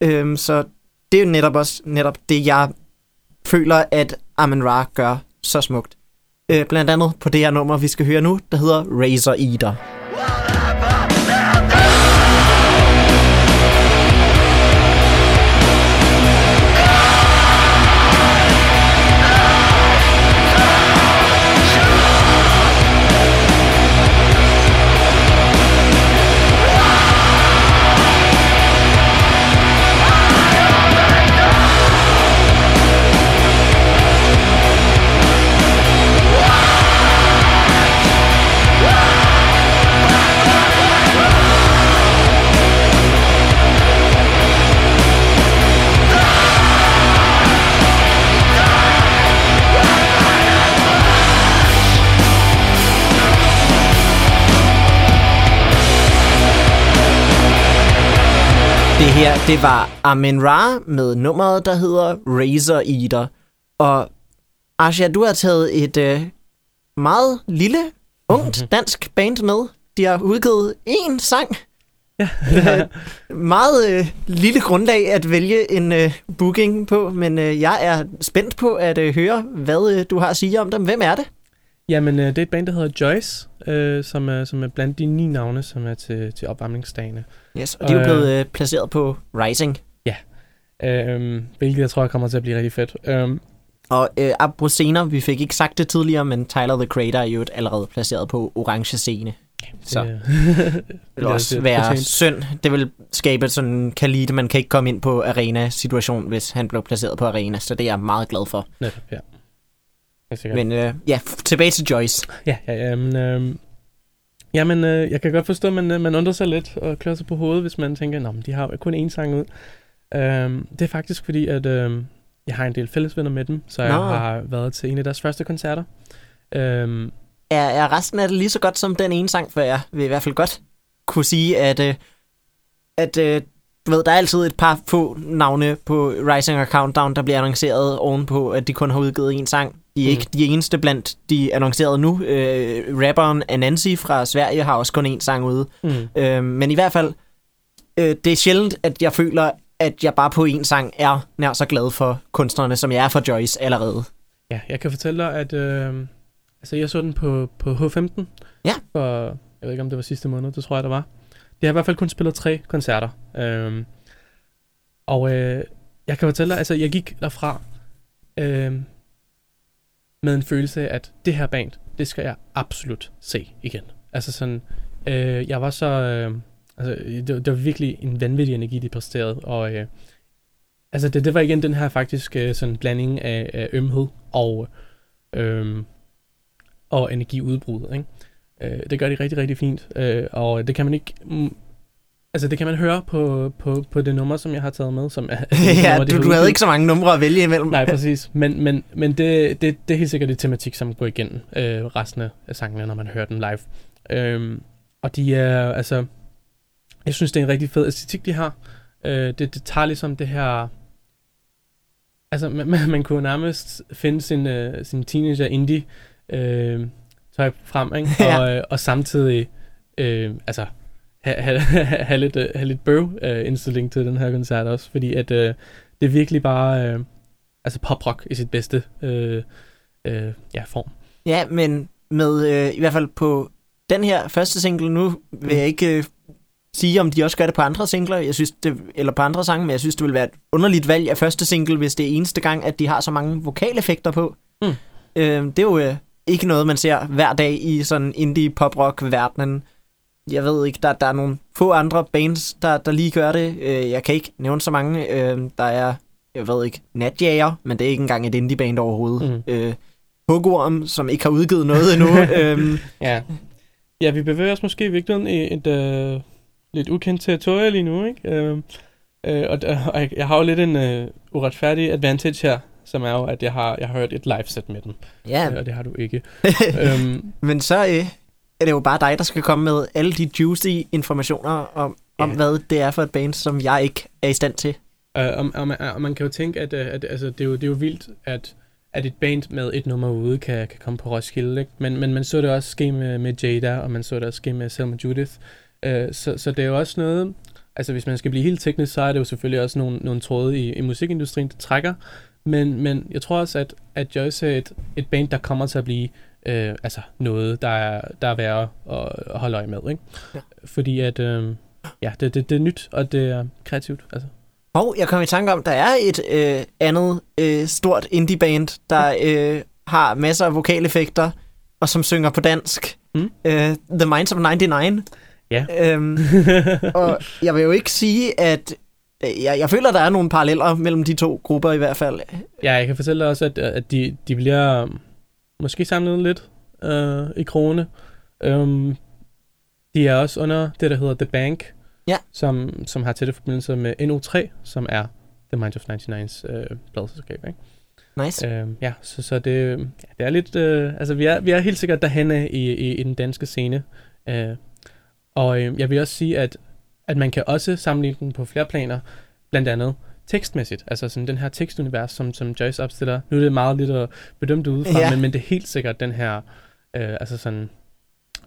Øhm, så det er jo netop også netop det, jeg føler, at Amen Ra gør så smukt. Øh, blandt andet på det her nummer, vi skal høre nu, der hedder Razor Eater. Whoa! Det her, det var Amin Ra med nummeret, der hedder Razor Eater. Og Asha, du har taget et øh, meget lille, ungt dansk band med. De har udgivet én sang. Ja. Øh, meget øh, lille grundlag at vælge en øh, booking på, men øh, jeg er spændt på at øh, høre, hvad øh, du har at sige om dem. Hvem er det? Jamen, øh, det er et band, der hedder Joyce, øh, som, er, som er blandt de ni navne, som er til, til opvarmningsdagene. Yes, og de er jo Øh. blevet øh, placeret på Rising. Øh, hvilket jeg tror kommer til at blive rigtig fedt. Øh, Og øh, apropos scener, vi fik ikke sagt det tidligere, men Tyler the Creator er jo allerede placeret på orange scene. Så [laughs] det, det vil også være synd. Det vil skabe sådan en kalite, man kan ikke komme ind på arena-situation, hvis han blev placeret på arena. Så det er jeg meget glad for. Netop, ja. Men øh, ja, tilbage til Joyce. Ja, ja, ja men, øh, jamen, øh, jeg kan godt forstå, at man, øh, man undrer sig lidt og klør sig på hovedet, hvis man tænker, at de har kun én sang ud. Øh, det er faktisk fordi, at øh, jeg har en del fællesvenner med dem, så jeg Nå. har været til en af deres første koncerter. Øh, Er, er resten af det lige så godt som den ene sang, for jeg vil i hvert fald godt kunne sige, at, øh, at øh, du ved, der er altid et par få navne på Rising og Countdown, der bliver annonceret ovenpå, at de kun har udgivet en sang. De er Mm. ikke de eneste blandt de annoncerede nu. Øh, rapperen Anansi fra Sverige har også kun en sang ude. mm, Øh, men i hvert fald, øh, det er sjældent, at jeg føler, at jeg bare på en sang er nær så glad for kunstnerne, som jeg er for Joyce allerede. ja, jeg kan fortælle dig, at øh, altså, jeg så den på, på H15. Ja. For, jeg ved ikke, om det var sidste måned, det tror jeg, der var. Det har i hvert fald kun spillet tre koncerter. Øh, og øh, jeg kan fortælle dig, altså jeg gik derfra øh, med en følelse af, at det her band, det skal jeg absolut se igen. Altså sådan, øh, jeg var så, øh, altså det, det var virkelig en vanvittig energi, de præsterede, og øh, altså det, det var igen den her faktisk øh, sådan blanding af, af ømhed og, øh, og energiudbrud, ikke? Øh, det gør de rigtig, rigtig fint, øh, og det kan man ikke, mm, altså det kan man høre på, på, på det nummer, som jeg har taget med, som er, [laughs] ja, nummer, du, har du havde ikke så mange numre at vælge imellem. Nej, præcis. Men, men, men det, det, det er helt sikkert et tematik, som går igen øh, resten af sangene, når man hører den live. Øhm, og de er, altså... Jeg synes, det er en rigtig fed æstetik, de har. Øh, det, det tager ligesom det her... Altså, man, man, man kunne nærmest finde sin, øh, sin teenager indie øh, tøj frem, ikke? [laughs] Ja. Og, øh, og samtidig... Øh, altså, have ha, ha, [laughs] ha lidt, øh, ha lidt bøv øh, indstilling til den her koncert også, fordi at øh, det er virkelig bare øh, altså poprock i sit bedste øh, øh, ja, form. Ja, men med øh, i hvert fald på den her første single nu, vil jeg ikke øh, sige, om de også gør det på andre singler, jeg synes det, eller på andre sange, men jeg synes, det vil være et underligt valg af første single, hvis det er eneste gang, at de har så mange vokaleffekter på. Mm. Øh, det er jo øh, ikke noget, man ser hver dag i sådan indie pop-rock-verdenen. Jeg ved ikke, der, der er nogle få andre bands, der, der lige gør det. Øh, jeg kan ikke nævne så mange. Øh, der er, jeg ved ikke, Natjager, men det er ikke engang et indie-band overhovedet. Mm. Øh, Hugorm, som ikke har udgivet noget endnu. [laughs] øhm, Ja. ja, vi bevæger os måske i virkeligheden i et øh, lidt ukendt territorie lige nu, ikke? Øh, øh, og, og jeg, jeg har jo lidt en øh, uretfærdig advantage her, som er jo, at jeg har, jeg har hørt et live-set med dem, ja, øh, og det har du ikke. [laughs] øhm, men så øh, er det jo bare dig, der skal komme med alle de juicy informationer om, om Ja. hvad det er for et band, som jeg ikke er i stand til. Øh, og, og, man, og man kan jo tænke, at, øh, at altså, det, er jo, det er jo vildt, at, at et band med et nummer ude kan, kan komme på Roskilde. Ikke? Men, men man så det også ske med, med Jada, og man så det også ske med Selma Judith. Øh, så, så det er jo også noget... Altså hvis man skal blive helt teknisk, så er det jo selvfølgelig også nogle, nogle tråde i, i musikindustrien, der trækker. Men, men jeg tror også, at, at Joyce er et, et band, der kommer til at blive øh, altså noget, der er, der er værd at, at holde øje med. Ikke? Ja. Fordi at... Øh, ja, det, det, det er nyt, og det er kreativt. Altså. Og jeg kom i tanke om, der er et øh, andet øh, stort indie-band, der øh, har masser af vokaleffekter, og som synger på dansk. Mm. Øh, The Minds of 99. Ja. Øhm, [laughs] og jeg vil jo ikke sige, at øh, jeg, jeg føler, der er nogle paralleller mellem de to grupper i hvert fald. Ja, jeg kan fortælle dig også, at, at de, de bliver måske samlet lidt øh, i krone. Um, de er også under det, der hedder The Bank, Ja. som, som har tætte forbindelser med NO3, som er The Mind of 99's øh, pladselskab. Ikke? Nice. Øhm, ja, så, så det, ja, det er lidt... Øh, altså, vi er, vi er helt sikkert derhenne i, i, i den danske scene. Øh, og øh, jeg vil også sige, at at man kan også sammenligne den på flere planer, blandt andet tekstmæssigt. Altså sådan den her tekstunivers, som, som Joyce opstiller. Nu er det meget lidt at bedømme det udefra, Ja. men, men det er helt sikkert den her, øh, altså sådan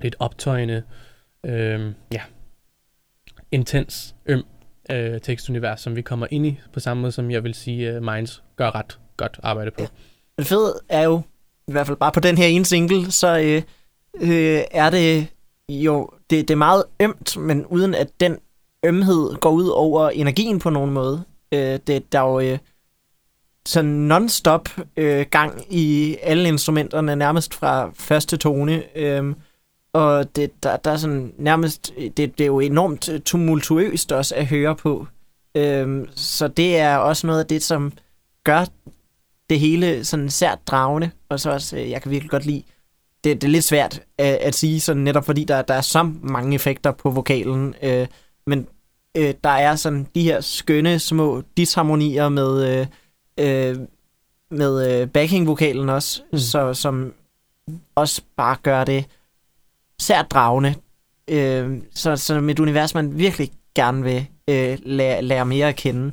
lidt optøjende, øh, ja, intens, øm øh, tekstunivers, som vi kommer ind i, på samme måde som jeg vil sige, uh, Minds gør ret godt arbejde på. Det fede er jo, i hvert fald bare på den her ene single, så øh, øh, er det jo, det, det er meget ømt, men uden at den ømhed går ud over energien på nogen måde. Øh, det, der er jo øh, sådan non-stop øh, gang i alle instrumenterne, nærmest fra første tone. Øh, og det, der, der er sådan nærmest, det, det er jo enormt øh, tumultuøst også at høre på. Øh, så det er også noget af det, som gør det hele sådan sært dragende, og så også, øh, jeg kan virkelig godt lide, det, det er lidt svært at, at sige, sådan netop fordi der, der er så mange effekter på vokalen, øh, men øh, der er sådan de her skønne små disharmonier med, øh, øh, med øh, backing-vokalen også, mm. Så, som også bare gør det sært dragende. Øh, så, som et univers, man virkelig gerne vil øh, lære, lære mere at kende.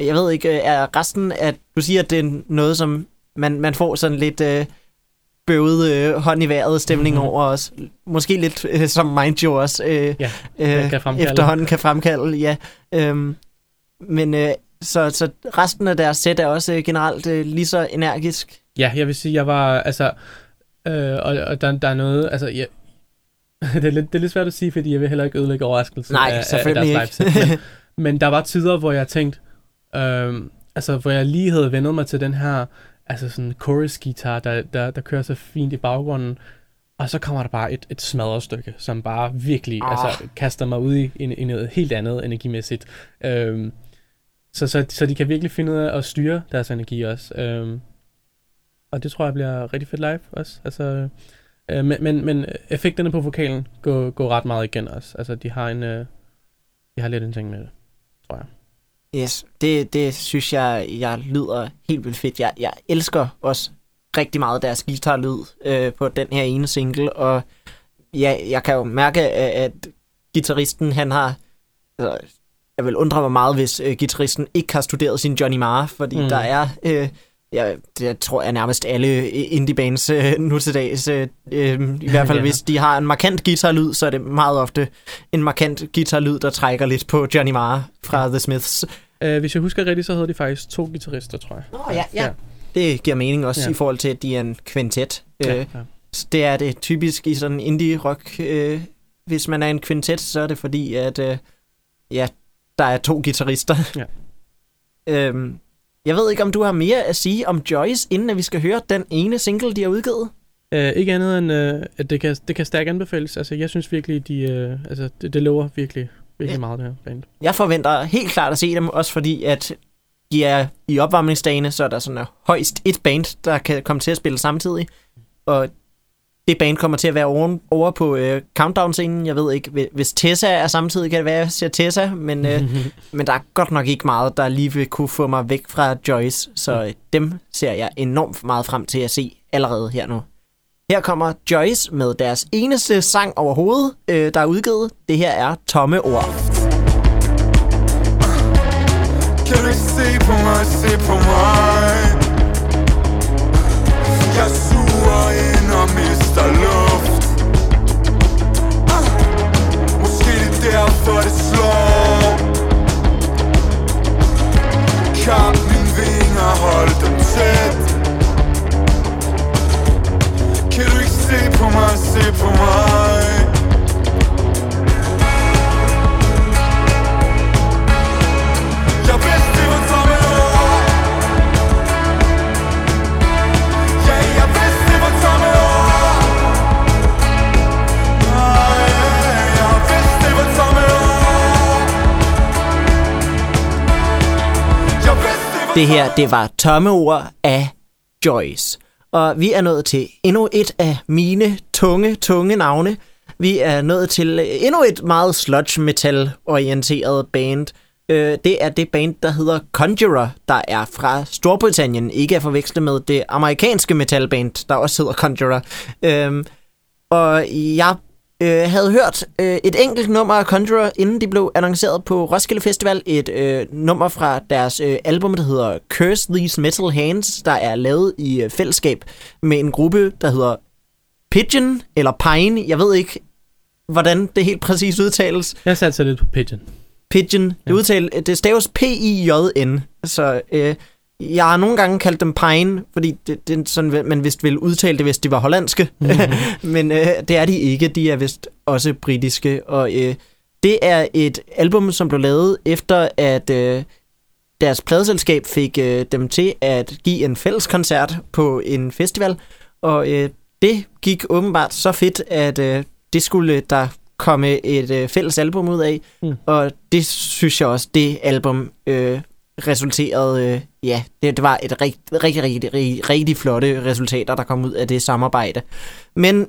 Jeg ved ikke, øh, er resten at du siger, at det er noget, som man, man får sådan lidt øh, bøvet øh, hånd i vejret stemning Mhm. over os. Måske lidt øh, som Mind jo også øh, Ja, øh, kan fremkalde. efterhånden kan fremkalde. Ja. Øhm, men øh, så, så resten af deres sæt er også øh, generelt øh, lige så energisk. Ja, jeg vil sige, jeg var, altså, øh, og, og der, der er noget, altså, jeg, [laughs] det, er lidt, det er lidt svært at sige, fordi jeg vil heller ikke ødelægge overraskelsen Nej, af, af deres ikke. men, [laughs] men der var tider, hvor jeg tænkte, øh, altså, hvor jeg lige havde vendet mig til den her, altså sådan chorus guitar, der, der, der kører så fint i baggrunden, og så kommer der bare et, et smadret stykke, som bare virkelig Ah. altså, kaster mig ud i, i, i noget helt andet energimæssigt. Øhm, så, så, så de kan virkelig finde ud af at styre deres energi også. Øhm, og det tror jeg bliver rigtig fedt live også. Altså, øh, men, men, men effekterne på vokalen går, går ret meget igen også. Altså, de har en, øh, de har lidt en ting med det, tror jeg. Yes, det, det synes jeg, jeg lyder helt vildt fedt. Jeg, jeg elsker også rigtig meget deres guitarlyd øh, på den her ene single, og ja, jeg kan jo mærke, at, at gitarristen, han har... Altså, jeg vil undre mig meget, hvis øh, gitarristen ikke har studeret sin Johnny Marr, fordi mm. Der er... Øh, ja, det tror jeg nærmest alle indie-bands øh, nu til dags. Øh, øh, I hvert fald, [laughs] Ja. hvis de har en markant guitarlyd, så er det meget ofte en markant guitarlyd, der trækker lidt på Johnny Marr fra The Smiths. Øh, hvis jeg husker rigtigt, så havde de faktisk to guitarister, tror jeg. Nå, ja, ja. Det giver mening også ja. Ja. i forhold til, at de er en kvintet. Ja, Øh, ja. så det er det typisk i sådan indie-rock. Øh, hvis man er en kvintet, så er det fordi, at øh, ja, der er to guitarister. Ja. [laughs] øhm, jeg ved ikke, om du har mere at sige om Joyce, inden at vi skal høre den ene single, de har udgivet. Øh, ikke andet end, øh, at det kan, det kan stærkt anbefales. Altså, jeg synes virkelig, de, øh, altså, det, det lover virkelig, virkelig Ja. meget, det her band. Jeg forventer helt klart at se dem, også fordi, at de er i opvarmningsdagene, så er der sådan højst et band, der kan komme til at spille samtidig. Og det band kommer til at være over, over på øh, countdown-scenen. Jeg ved ikke, hvi- hvis Tessa er samtidig, kan det være, at jeg siger Tessa, men, øh, [laughs] men der er godt nok ikke meget, der lige vil kunne få mig væk fra Joyce. Så øh, dem ser jeg enormt meget frem til at se allerede her nu. Her kommer Joyce med deres eneste sang overhovedet, øh, der er udgivet. Det her er Tomme Ord. Kan du se på mig, se på mig Jeg mister luft. Ah, Måske det er derfor det slår. Kamp mine vinger, hold dem tæt. Kan du ikke se på mig, se på mig? Det her, det var tomme ord af Joyce. Og vi er nået til endnu et af mine tunge, tunge navne. Vi er nået til øh, endnu et meget sludge metal orienteret band. Øh, det er det band, der hedder Conjurer, der er fra Storbritannien. Ikke at forveksle med det amerikanske metalband, der også hedder Conjurer. Øhm, og jeg øh, havde hørt øh, et enkelt nummer af Conjurer, inden de blev annonceret på Roskilde Festival. Et øh, nummer fra deres øh, album, der hedder Curse These Metal Hands, der er lavet i øh, fællesskab med en gruppe, der hedder Pigeon, eller Pine. Jeg ved ikke, hvordan det helt præcis udtales. Jeg satte lidt på Pigeon. Pigeon. Det, Ja. udtale, det staves P-I-J-N. Så øh, jeg har nogle gange kaldt dem Pine, fordi det, det sådan, man vist ville udtale det, hvis de var hollandske. Mhm. [laughs] Men øh, det er de ikke. De er vist også britiske. Og øh, det er et album, som blev lavet efter, at øh, deres pladeselskab fik øh, dem til at give en fælles koncert på en festival. Og øh, det gik åbenbart så fedt, at øh, det skulle der komme et øh, fælles album ud af. Mm. Og det synes jeg også, det album øh, resulterede, øh, ja, det, det var et rigt, rigtig, rigtig, rigtig, rigtig flotte resultater, der kom ud af det samarbejde. Men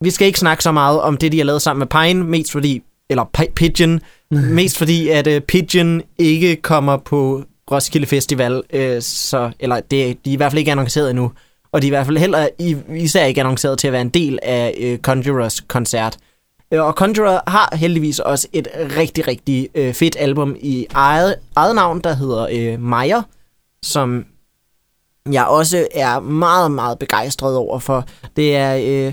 vi skal ikke snakke så meget om det, de har lavet sammen med Pine, mest fordi, eller Pi- Pigeon, [laughs] mest fordi, at øh, Pigeon ikke kommer på Roskilde Festival, øh, så, eller det, de er i hvert fald ikke annonceret endnu, og de er i hvert fald heller i, især ikke annonceret til at være en del af øh, Conjurers koncert. Øh, Og Conjurer har heldigvis også et rigtig, rigtig øh, fedt album i eget, eget navn, der hedder øh, Meyer, som jeg også er meget, meget begejstret over for. Det er øh,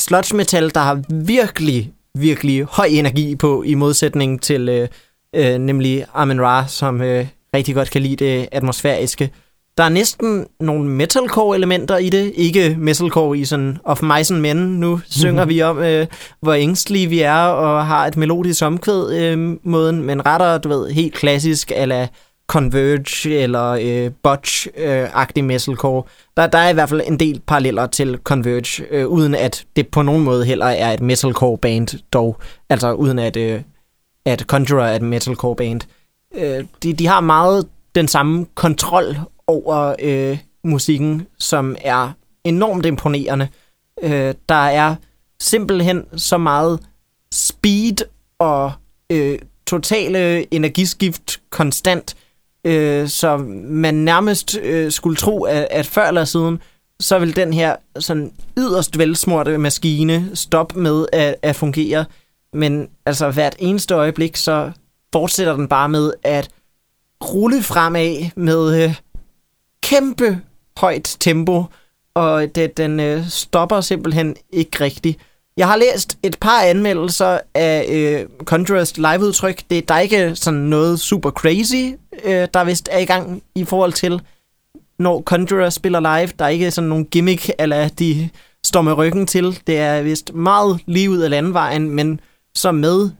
sludge metal, der har virkelig, virkelig høj energi på, i modsætning til øh, øh, nemlig Amen Ra, som øh, rigtig godt kan lide det atmosfæriske. Der er næsten nogle metalcore-elementer i det. Ikke metalcore i sådan Of Mice and Men. Nu synger vi om, øh, hvor ængstelige vi er, og har et melodisk omkvæd øh, måden, men retter, du ved, helt klassisk, ala Converge eller øh, Botch-agtig øh, metalcore. Der, der er i hvert fald en del paralleller til Converge, øh, uden at det på nogen måde heller er et metalcore-band dog. Altså uden at, øh, at Conjurer er et metalcore-band. Øh, de, de har meget den samme kontrol over øh, musikken, som er enormt imponerende. Øh, der er simpelthen så meget speed og øh, totale energiskift konstant, øh, så man nærmest øh, skulle tro, at, at før eller siden, så vil den her sådan yderst velsmurte maskine stoppe med at, at fungere. Men altså hvert eneste øjeblik, så fortsætter den bare med at rulle fremad med øh, kæmpe højt tempo, og det, den øh, stopper simpelthen ikke rigtigt. Jeg har læst et par anmeldelser af øh, Conjurers liveudtryk. Det, der er ikke sådan noget super crazy, øh, der vist er i gang i forhold til, når Conjurer spiller live. Der er ikke sådan nogle gimmick, eller de står med ryggen til. Det er vist meget lige ud af landvejen, men så med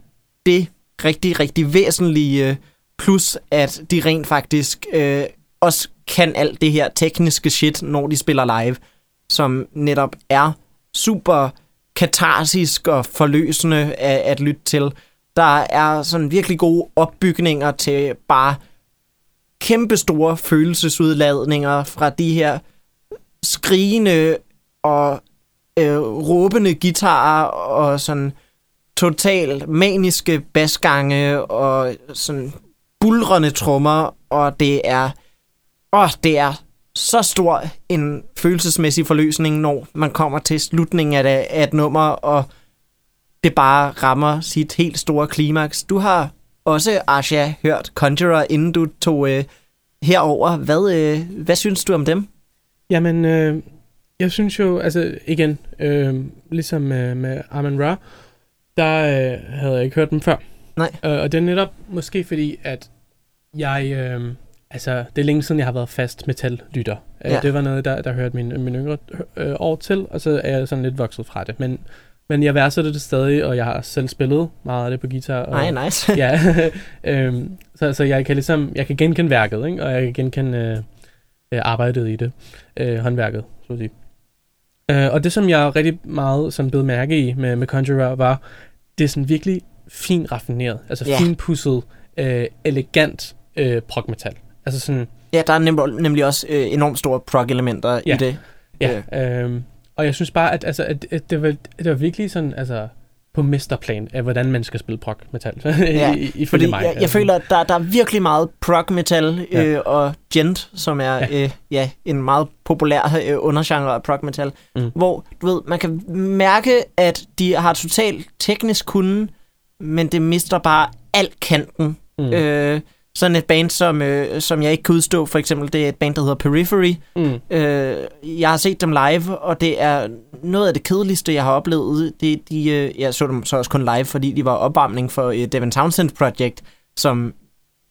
det rigtig, rigtig væsentlige øh, plus, at de rent faktisk øh, også kan alt det her tekniske shit, når de spiller live, som netop er super katarsisk og forløsende at, at lytte til. Der er sådan virkelig gode opbygninger til bare kæmpe store følelsesudladninger fra de her skrigende og øh, råbende guitarer og sådan totalt maniske basgange og sådan bulrende trommer, og det er åh, det er så stor en følelsesmæssig forløsning, når man kommer til slutningen af, det, af et nummer, og det bare rammer sit helt store klimaks. Du har også, Asha, hørt Conjurer, inden du tog øh, herover. Hvad, øh, hvad synes du om dem? Jamen, øh, jeg synes jo, altså igen, øh, ligesom med, med Armin Ra, der øh, havde jeg ikke hørt dem før. Nej. Øh, og det er netop måske fordi, at jeg, øh, altså det er længe siden, jeg har været fast metal-lytter. Øh, Ja. Det var noget, der, der hørte min, min yngre øh, år til, og så er jeg sådan lidt vokset fra det. Men, men jeg værdsætter det stadig, og jeg har selv spillet meget af det på guitar. Og, Nej, nice. [laughs] ja, [laughs] øhm, så, så jeg kan ligesom, jeg kan genkende værket, ikke? og jeg kan genkende øh, øh, arbejdet i det, øh, håndværket, så at sige. Øh, og det, som jeg rigtig meget sådan blev mærke i med, med Conjurer, var, det er sådan virkelig fint raffineret, altså yeah. finpudset, øh, elegant øh, prog-metal. Altså sådan, Ja, der er nemlig, nemlig også øh, enormt store prog-elementer Ja. i det. Ja, øhm, og jeg synes bare, at, altså, at, at det, var, det var virkelig sådan, altså, på mesterplan af, hvordan man skal spille prog metal. [laughs] Ja, I, ifølge Fordi mig. jeg, jeg føler, at der, der er virkelig meget prog metal Ja. øh, og gent, som er Ja. Øh, ja, en meget populær øh, undergenre af prog metal, Mm. hvor du ved, man kan mærke, at de har totalt teknisk kunde, men det mister bare alt kanten. Mm. Øh, sådan et band, som, øh, som jeg ikke kan udstå, for eksempel, det er et band, der hedder Periphery. Mm. Øh, jeg har set dem live, og det er noget af det kedeligste, jeg har oplevet. Det, de, øh, jeg så dem så også kun live, fordi de var opvarmning for et Devin Townsend Project, som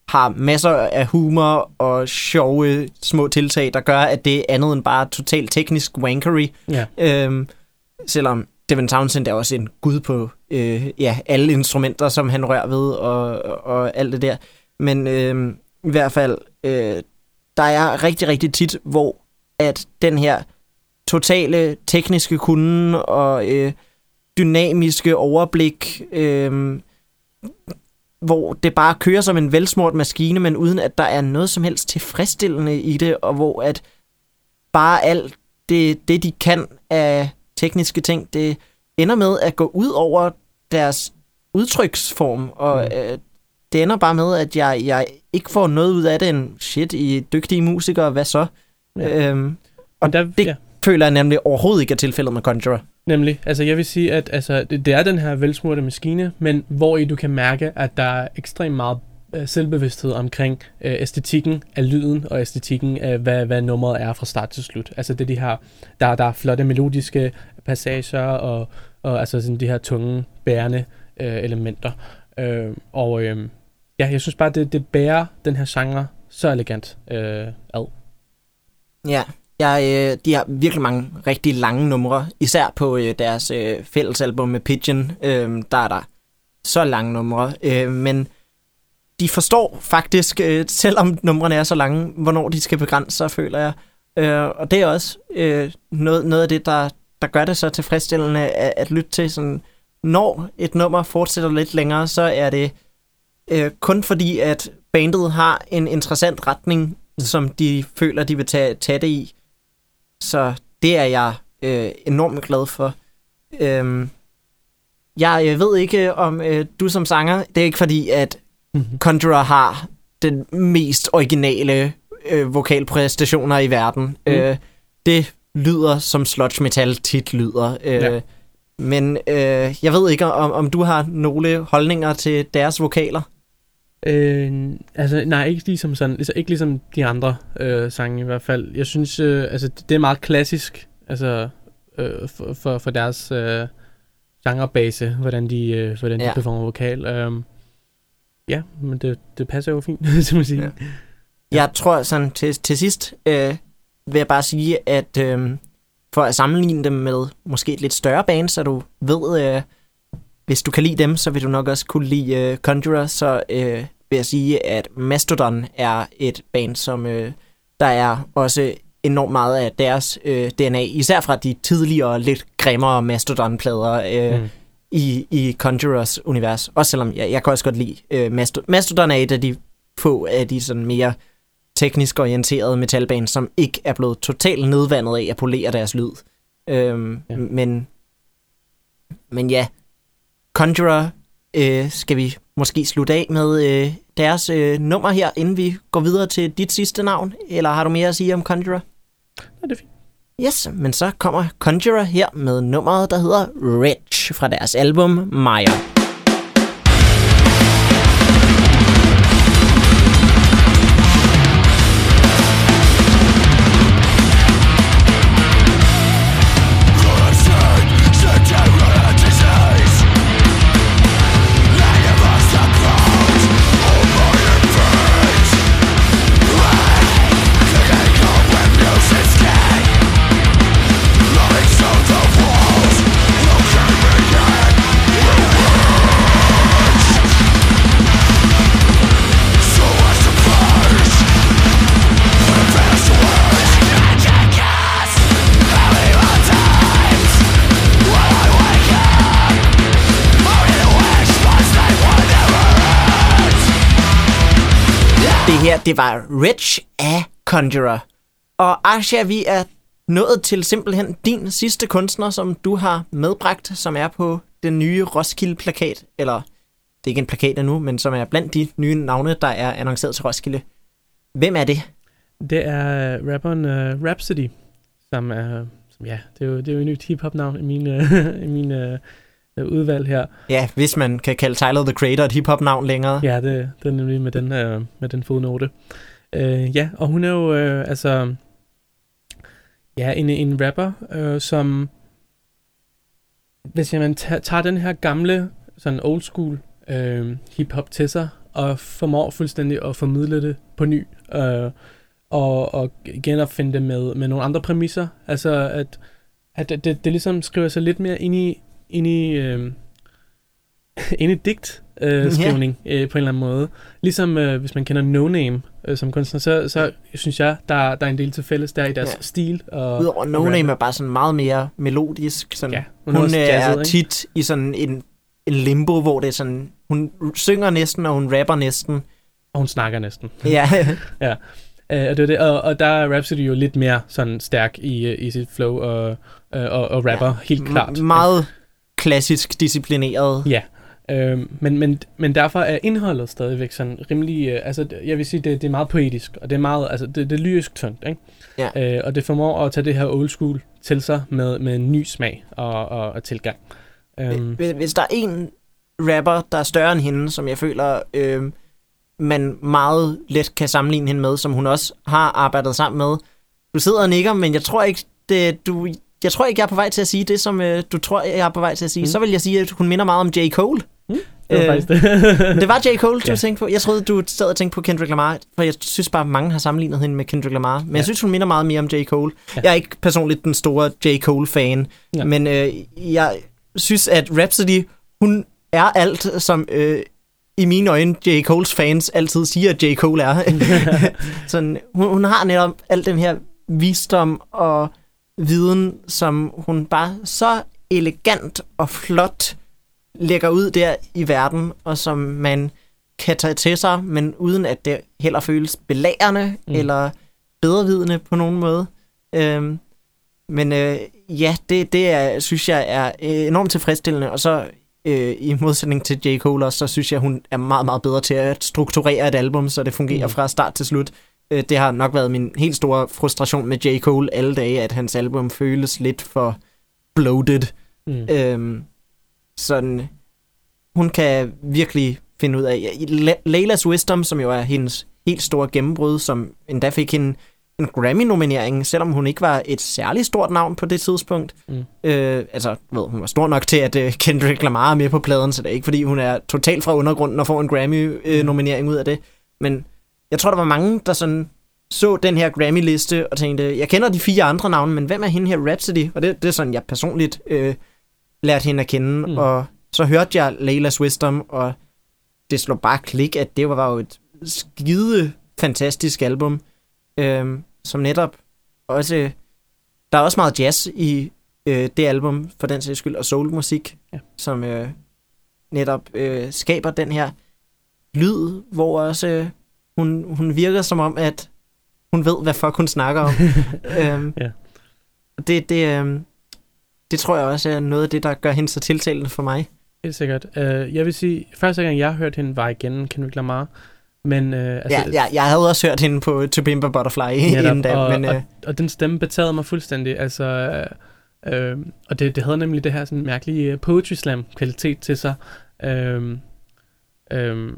har masser af humor og sjove små tiltag, der gør, at det er andet end bare totalt teknisk wankery. Ja. Øhm, selvom Devin Townsend er også en gud på øh, ja, alle instrumenter, som han rører ved og, og alt det der. Men øh, i hvert fald, øh, der er rigtig, rigtig tit, hvor at den her totale tekniske kunde og øh, dynamiske overblik, øh, hvor det bare kører som en velsmurt maskine, men uden at der er noget som helst tilfredsstillende i det, og hvor at bare alt det, det de kan af tekniske ting, det ender med at gå ud over deres udtryksform, og Mm. øh, det ender bare med, at jeg, jeg ikke får noget ud af det end shit i dygtige musikere, hvad så? Ja. Øhm, Og og der, det- ja. føler jeg nemlig overhovedet ikke er tilfældet med Conjurer. Nemlig. Altså, jeg vil sige, at altså, det, det er den her velsmurte maskine, men hvor i du kan mærke, at der er ekstremt meget øh, selvbevidsthed omkring øh, æstetikken af lyden og æstetikken af, hvad, hvad nummeret er fra start til slut. Altså, det er de her, der, der er flotte melodiske passager og, og altså sådan de her tunge, bærende øh, elementer. Øh, og øh, ja, jeg synes bare, det, det bærer den her genre så elegant øh, ad. Ja, jeg, øh, de har virkelig mange rigtig lange numre, især på øh, deres øh, fællesalbum med Pigeon, øh, der er der så lange numre, øh, men de forstår faktisk, øh, selvom numrene er så lange, hvornår de skal begrænse sig, føler jeg. Øh, og det er også øh, noget, noget af det, der, der gør det så tilfredsstillende at, at lytte til. Sådan, når et nummer fortsætter lidt længere, så er det øh, kun fordi, at bandet har en interessant retning, som de føler, de vil tage, tage det i. Så det er jeg øh, enormt glad for. Øhm, jeg øh, ved ikke, om øh, du som sanger, det er ikke fordi, at Conjurer har den mest originale øh, vokalpræstationer i verden. Mm. Øh, det lyder som sludge metal tit lyder. Øh, ja. Men øh, jeg ved ikke, om, om du har nogle holdninger til deres vokaler. Øh, altså, nej, ikke ligesom sådan, altså, ikke ligesom de andre øh, sange i hvert fald. Jeg synes, øh, altså, det er meget klassisk, altså, øh, for, for, for deres øh, genrebase, hvordan de, øh, hvordan de Ja. performer vokal. Øh, ja, men det, det passer jo fint, [laughs] som man siger. Ja. Jeg tror sådan til, til sidst, øh, vil jeg bare sige, at øh, for at sammenligne dem med måske et lidt større band, så du ved, øh, hvis du kan lide dem, så vil du nok også kunne lide øh, Conjurer, så øh, vil jeg sige, at Mastodon er et band, som øh, der er også enormt meget af deres øh, DNA, især fra de tidligere, lidt grimmere Mastodon-plader øh, Mm. i, i Conjurers univers. Også selvom jeg, jeg kan også godt lide øh, Mastodon. Mastodon er et af de få af de sådan mere teknisk orienterede metalband, som ikke er blevet totalt nedvandet af at polere deres lyd. Øhm, ja. Men, men ja, Conjurer øh, skal vi måske slutte af med øh, deres øh, nummer her, inden vi går videre til dit sidste navn. Eller har du mere at sige om Conjurer? Ja, det er fint. Yes, men så kommer Conjurer her med nummeret, der hedder Rich fra deres album Maya. Det her, det var Rich af Conjurer. Og Asha, vi er nået til simpelthen din sidste kunstner, som du har medbragt, som er på den nye Roskilde-plakat, eller det er ikke en plakat endnu, men som er blandt de nye navne, der er annonceret til Roskilde. Hvem er det? Det er øh, rapperen uh, Rhapsody, som er, som, ja, det er jo, det er jo et nyt hip-hop-navn i min, uh, [laughs] i min uh, udvalg her. Ja, hvis man kan kalde Tyler, the Creator et hip-hop-navn længere. Ja, det, det er nemlig med den, uh, med den fodnote. Uh, ja, og hun er jo uh, altså ja, en, en rapper, uh, som hvis man tager, den her gamle, sådan old school uh, hip-hop til sig, og formår fuldstændig at formidle det på ny, uh, og, og genopfinde det med, med nogle andre præmisser. Altså, at, at det, det, det ligesom skriver sig lidt mere ind i, ind i, øh, [laughs] ind i digt øh, skrivning yeah. øh, på en eller anden måde. Ligesom øh, hvis man kender No Name øh, som kunstner, så, så synes jeg, der, der er en del til fælles der i deres Ja. stil. Og, Udover No og Name er bare sådan meget mere melodisk. Sådan. Ja, hun også er jazzet, ikke? tit i sådan en, en limbo, hvor det er sådan, hun synger næsten, og hun rapper næsten. Og hun snakker næsten. Ja, [laughs] Øh, og, det er det, og, og der er Rhapsody jo lidt mere sådan stærk i, øh, i sit flow og, øh, og, og rapper ja. helt klart. M- meget klassisk disciplineret. Ja, øh, men, men, men derfor er indholdet stadigvæk sådan rimelig, øh, altså jeg vil sige, det, det er meget poetisk, og det er meget, altså det, det er lyrisk tungt, ikke? Ja. Øh, og det formår at tage det her old school til sig med, med en ny smag og, og, og tilgang. Um, Hvis- Hvis der er en rapper, der er større end hende, som jeg føler, øh, man meget let kan sammenligne hende med, som hun også har arbejdet sammen med. Du sidder og nikker, men jeg tror ikke, det, du, jeg tror ikke, jeg er på vej til at sige det, som øh, du tror, jeg er på vej til at sige. Mm. Mm. Så vil jeg sige, at hun minder meget om J. Cole. det var øh, faktisk det. [laughs] Det var J. Cole, du Ja. tænkte på. Jeg troede, du sad og tænkte på Kendrick Lamar, for jeg synes bare, mange har sammenlignet hende med Kendrick Lamar. Men ja. Jeg synes, hun minder meget mere om J. Cole. Ja. Jeg er ikke personligt den store J. Cole-fan, ja. men øh, jeg synes, at Rhapsody, hun er alt, som øh, i mine øjne J. Coles fans altid siger, at J. Cole er. [laughs] [laughs] Sådan, hun, hun har netop al den her visdom og viden, som hun bare så elegant og flot lægger ud der i verden, og som man kan tage til sig, men uden at det heller føles belærende Mm. eller bedrevidende på nogen måde. Øhm, men øh, ja, det, det er, synes jeg er øh, enormt tilfredsstillende, og så øh, i modsætning til J. Cole så synes jeg, hun er meget, meget bedre til at strukturere et album, så det fungerer mm. fra start til slut. Øh, det har nok været min helt store frustration med J. Cole alle dage, at hans album føles lidt for bloated. mm. Øhm, sådan, hun kan virkelig finde ud af... Layla's Wisdom, som jo er hendes helt store gennembrud, som endda fik hende en Grammy-nominering, selvom hun ikke var et særligt stort navn på det tidspunkt. Mm. Øh, altså, ved, hun var stor nok til, at uh, Kendrick Lamar er med på pladen, så det er ikke, fordi hun er totalt fra undergrunden og får en Grammy-nominering ud af det. Men jeg tror, der var mange, der sådan så den her Grammy-liste og tænkte, jeg kender de fire andre navne, men hvem er hende her Rhapsody? Og det, det er sådan, jeg personligt øh, lærte hende at kende. Mm. Og så hørte jeg Layla's Wisdom, og det slog bare klik, at det var jo et skide fantastisk album, øh, som netop også... Der er også meget jazz i øh, det album, for den sags skyld, og soulmusik, Ja. som øh, netop øh, skaber den her lyd, hvor også øh, hun, hun virker som om, at hun ved, hvad fuck hun snakker om. [laughs] øhm, Ja. Det, det, øhm, det tror jeg også er noget af det, der gør hende så tiltalende for mig. Helt sikkert. Uh, jeg vil sige, første gang jeg hørte hende var igen Kendrick Lamar. Men uh, altså, ja, ja, jeg havde også hørt hende på To Pimp a Butterfly Netop, inden da, og, men øh, og, og den stemme betagede mig fuldstændig. Altså, øh, øh, og det, det havde nemlig det her sådan mærkelige øh, poetry slam kvalitet til sig, øh, øh,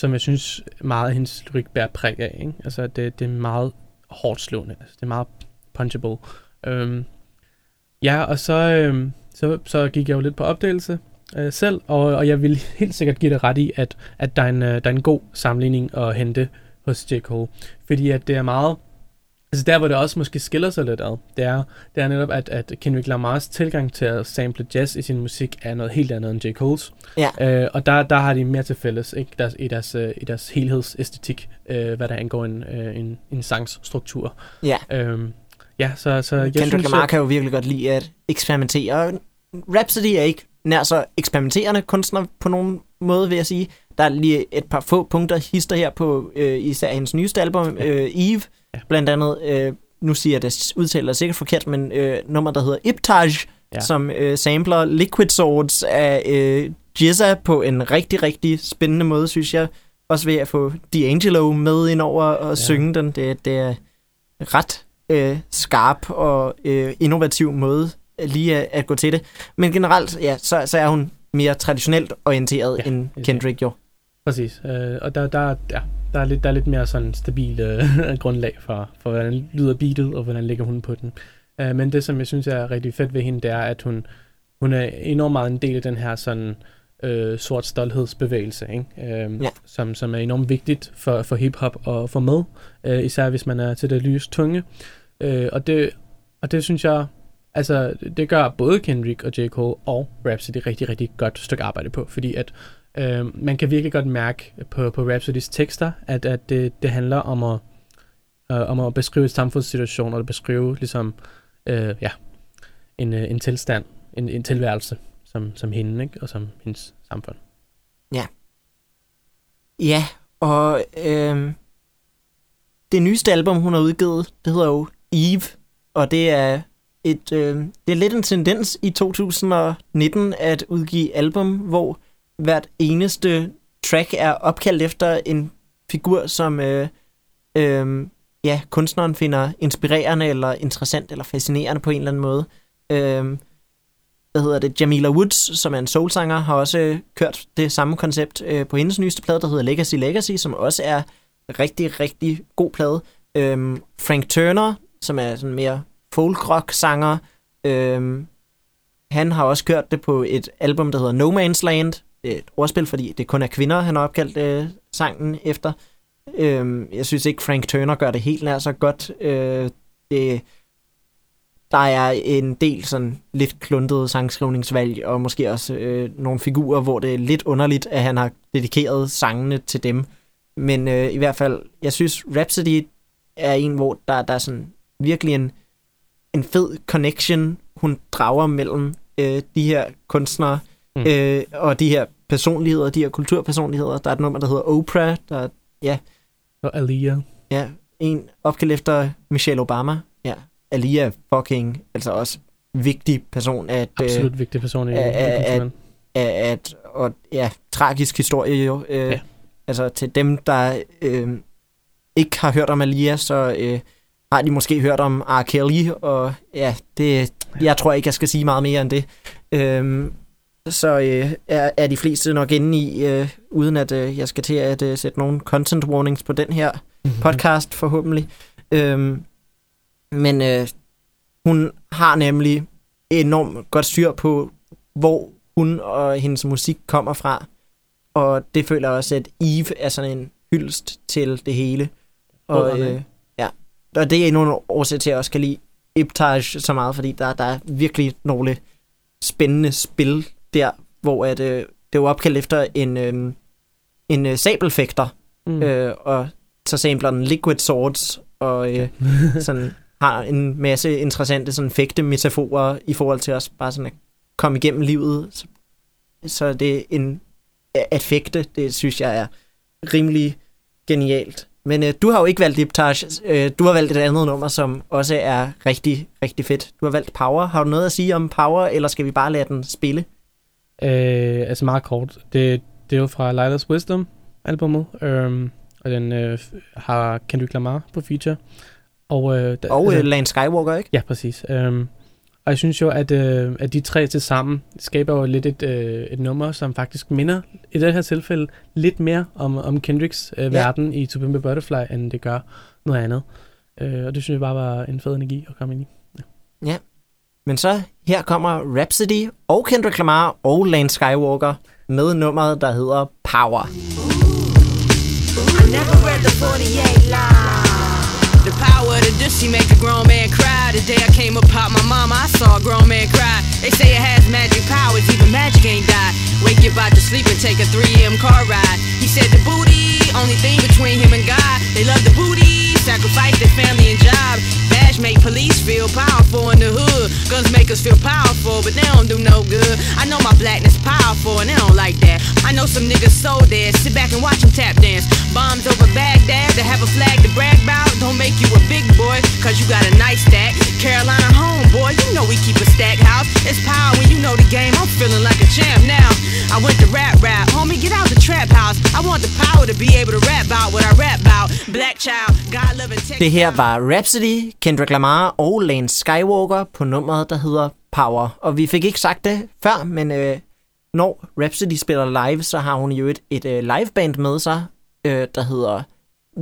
som jeg synes meget af hendes lyrik bærer præg af. Ikke? Altså, det, det er meget hårdt slående. Altså, det er meget punchable. Øhm, ja, og så, øhm, så, så gik jeg jo lidt på opdagelse øh, selv, og, og jeg vil helt sikkert give det ret i, at, at der, er en, øh, der er en god sammenligning at hente hos J. Cole. Fordi at det er meget... Altså der, hvor det også måske skiller sig lidt ad, det er, det er netop, at, at Kendrick Lamars tilgang til at sample jazz i sin musik er noget helt andet end J. Cole's. Ja. Øh, og der, der har de mere til fælles ikke? Deres, i, deres, øh, i deres helhedsæstetik, øh, hvad der angår en, øh, en, en sangs struktur. ja, Øhm, ja, så, så jeg Kendrick synes... Lamar kan jo virkelig godt lide at eksperimentere. Rhapsody er ikke nær så eksperimenterende kunstner på nogen måde, vil jeg sige. Der er lige et par få punkter hister her på øh, især hendes nyeste album, øh, Eve, Ja. blandt andet, øh, nu siger jeg det, udtaler sikkert forkert, men øh, nummer, der hedder Iptaj, ja. Som øh, sampler Liquid Swords af øh, Jizza på en rigtig, rigtig spændende måde, synes jeg. Også ved at få D'Angelo med ind over og ja. synge den. Det, det er ret øh, skarp og øh, innovativ måde lige at, at gå til det. Men generelt, ja, så, så er hun mere traditionelt orienteret ja, end Kendrick jo. Præcis. Øh, og der, der, ja, der, er lidt, der er lidt mere sådan stabil øh, [laughs] grundlag for, for, hvordan lyder beatet, og hvordan ligger hun på den. Øh, men det, som jeg synes er rigtig fedt ved hende, det er, at hun, hun er enormt meget en del af den her sådan øh, sort stolthedsbevægelse, ikke? Øh, Ja. som, som er enormt vigtigt for, for hiphop at få med, øh, især hvis man er til det lys tunge. Øh, og, det, og det synes jeg, altså det gør både Kendrick og J. Cole og Rhapsody rigtig, rigtig godt stykke arbejde på, fordi at øh, man kan virkelig godt mærke på, på Rhapsodys tekster, at, at det, det handler om at, øh, om at beskrive et samfundssituation, og beskrive ligesom, øh, ja, en, øh, en tilstand, en, en tilværelse, som, som hende, ikke? og som hendes samfund. Ja, og øh, det nyeste album, hun har udgivet, det hedder jo Eve, og det er et øh, det er lidt en tendens i 2019 at udgive album, hvor hvert eneste track er opkaldt efter en figur, som øh, øh, ja, kunstneren finder inspirerende eller interessant eller fascinerende på en eller anden måde. Øh, hvad hedder det, Jamila Woods, som er en soulsanger, har også øh, kørt det samme koncept øh, på hendes nyeste plade, der hedder Legacy Legacy, som også er rigtig, rigtig god plade. Øhm, Frank Turner, som er sådan mere folk-rock-sanger, øhm, han har også kørt det på et album, der hedder No Man's Land. Det et ordspil, fordi det kun er kvinder, han har opkaldt øh, sangen efter. Øh, jeg synes ikke, Frank Turner gør det helt nær så godt. Øh, det, der er en del sådan lidt kluntede sangskrivningsvalg, og måske også øh, nogle figurer, hvor det er lidt underligt, at han har dedikeret sangene til dem. Men øh, i hvert fald, jeg synes, Rhapsody er en, hvor der, der er sådan virkelig en, en fed connection, hun drager mellem øh, de her kunstnere Mm. øh, og de her personligheder, de her kulturpersonligheder. Der er et nummer, der hedder Oprah, der er, ja, Og Aliyah. ja, en opkaldt efter Michelle Obama. Ja, Alia fucking, altså også vigtig person at, øh, Absolut vigtig person i, er- kulturen. at, at og ja, tragisk historie jo. Øh, Ja. ja. Altså til dem, der øh, ikke har hørt om Alia, så øh, har de måske hørt om R. Kelly, og ja, det, jeg tror ikke, jeg skal sige meget mere end det. Øh, så øh, er, er de fleste nok inde i, øh, uden at øh, jeg skal til at øh, sætte nogle content warnings på den her podcast forhåbentlig. Øhm, men øh, hun har nemlig enormt godt styr på, hvor hun og hendes musik kommer fra. Og det føler jeg også, at Eve er sådan en hyldest til det hele. Og, øh, ja. og det er nogle årsager til, at jeg også kan lide Iptage så meget, fordi der, der er virkelig nogle spændende spil der, hvor at, øh, det var opkaldt efter en, øh, en øh, sabelfægter, Mm. øh, og så sampler den Liquid Swords, og øh, [laughs] sådan har en masse interessante sådan fægte metaforer i forhold til også bare sådan at komme igennem livet. Så, så det er en at fægte, det synes jeg er rimelig genialt. Men øh, du har jo ikke valgt Iptage. Øh, du har valgt et andet nummer, som også er rigtig, rigtig fedt. Du har valgt Power. Har du noget at sige om Power, eller skal vi bare lade den spille? Øh, altså meget kort. Det, det er jo fra Lila's Wisdom albumet, øhm, og den øh, har Kendrick Lamar på feature. Og, øh, da, Og øh, Lance Skywalker, ikke? Ja, præcis. Øhm, og jeg synes jo, at, øh, at de tre til sammen skaber jo lidt et, øh, et nummer, som faktisk minder, i det her tilfælde, lidt mere om, om Kendricks øh, Ja. verden i To Pimp Butterfly, end det gør noget andet. Øh, og det synes jeg bare var en fed energi at komme ind i. Men så her kommer Rhapsody og Kendrick Lamar og Lance Skywalker med nummeret, der hedder Power. I never read the 48 line. The power of the dusty make a grown man cry. The day I came up pop my mama, I saw a grown man cry. They say it has magic powers, even magic ain't die. Wake you out to sleep and take a 3M car ride. He said the booty, only thing between him and God. They love the booty, sacrifice their family and job. Bash make police feel powerful in the hood. Guns make us feel powerful, but they don't do no good. I know my blackness powerful, and they don't like that. I know some niggas so dead. Sit back and watch them tap dance. Bombs over Baghdad to have a flag to brag about. Don't make you a big boy, cause you got a nice stack. Carolina home, boy, you know we keep a stack house. It's power when you know the game. I'm feeling like a champ now. I went to rap rap, homie, get out the trap house. I want the power to be able to rap about what I rap about. Black child, God loving tech. Det her var Rhapsody, Kendrick Lamar og Lance Skywalker på nummeret, der hedder Power. Og vi fik ikke sagt det før, men øh, når Rhapsody spiller live, så har hun jo et, et øh, liveband med sig, øh, der hedder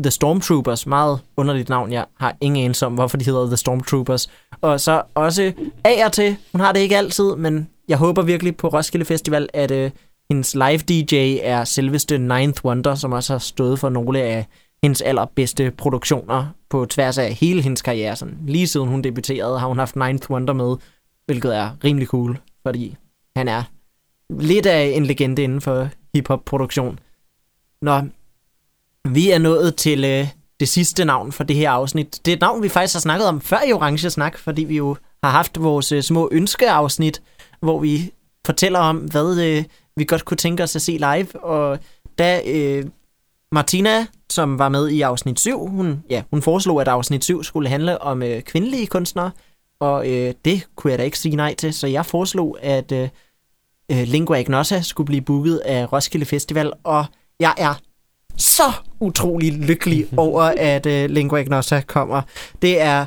The Stormtroopers. Meget underligt navn, jeg har ingen anelse om, hvorfor de hedder The Stormtroopers. Og så også af og til, hun har det ikke altid, men jeg håber virkelig på Roskilde Festival, at øh, hendes live DJ er selveste Ninth Wonder, som også har stået for nogle af hendes allerbedste produktioner på tværs af hele hendes karriere. Sådan, lige siden hun debuterede, har hun haft Ninth Wonder med, hvilket er rimelig cool, fordi han er lidt af en legende inden for hiphop-produktion. Nå, vi er nået til øh, det sidste navn for det her afsnit. Det er et navn, vi faktisk har snakket om før i Orange Snak, fordi vi jo har haft vores øh, små ønskeafsnit, hvor vi fortæller om, hvad øh, vi godt kunne tænke os at se live. Og da øh, Martina, som var med i afsnit 7, hun, ja, hun foreslog, at afsnit 7 skulle handle om øh, kvindelige kunstnere, og øh, det kunne jeg da ikke sige nej til, så jeg foreslog, at øh, øh, Lingua Ignosa skulle blive booket af Roskilde Festival, og jeg er så utrolig lykkelig [laughs] over, at øh, Lingua Ignosa kommer. Det er,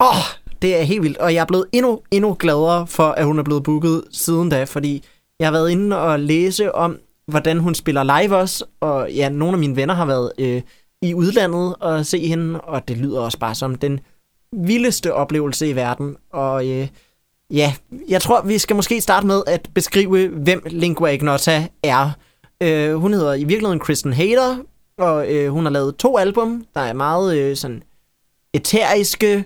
åh, det er helt vildt, og jeg er blevet endnu, endnu gladere for, at hun er blevet booket siden da, fordi jeg har været inde og læse om, hvordan hun spiller live også, og ja, nogle af mine venner har været øh, i udlandet og se hende, og det lyder også bare som den vildeste oplevelse i verden, og øh, ja, jeg tror, vi skal måske starte med at beskrive, hvem Lingua Ignota er. Øh, hun hedder i virkeligheden Kristen Hader, og øh, hun har lavet to album, der er meget øh, sådan eteriske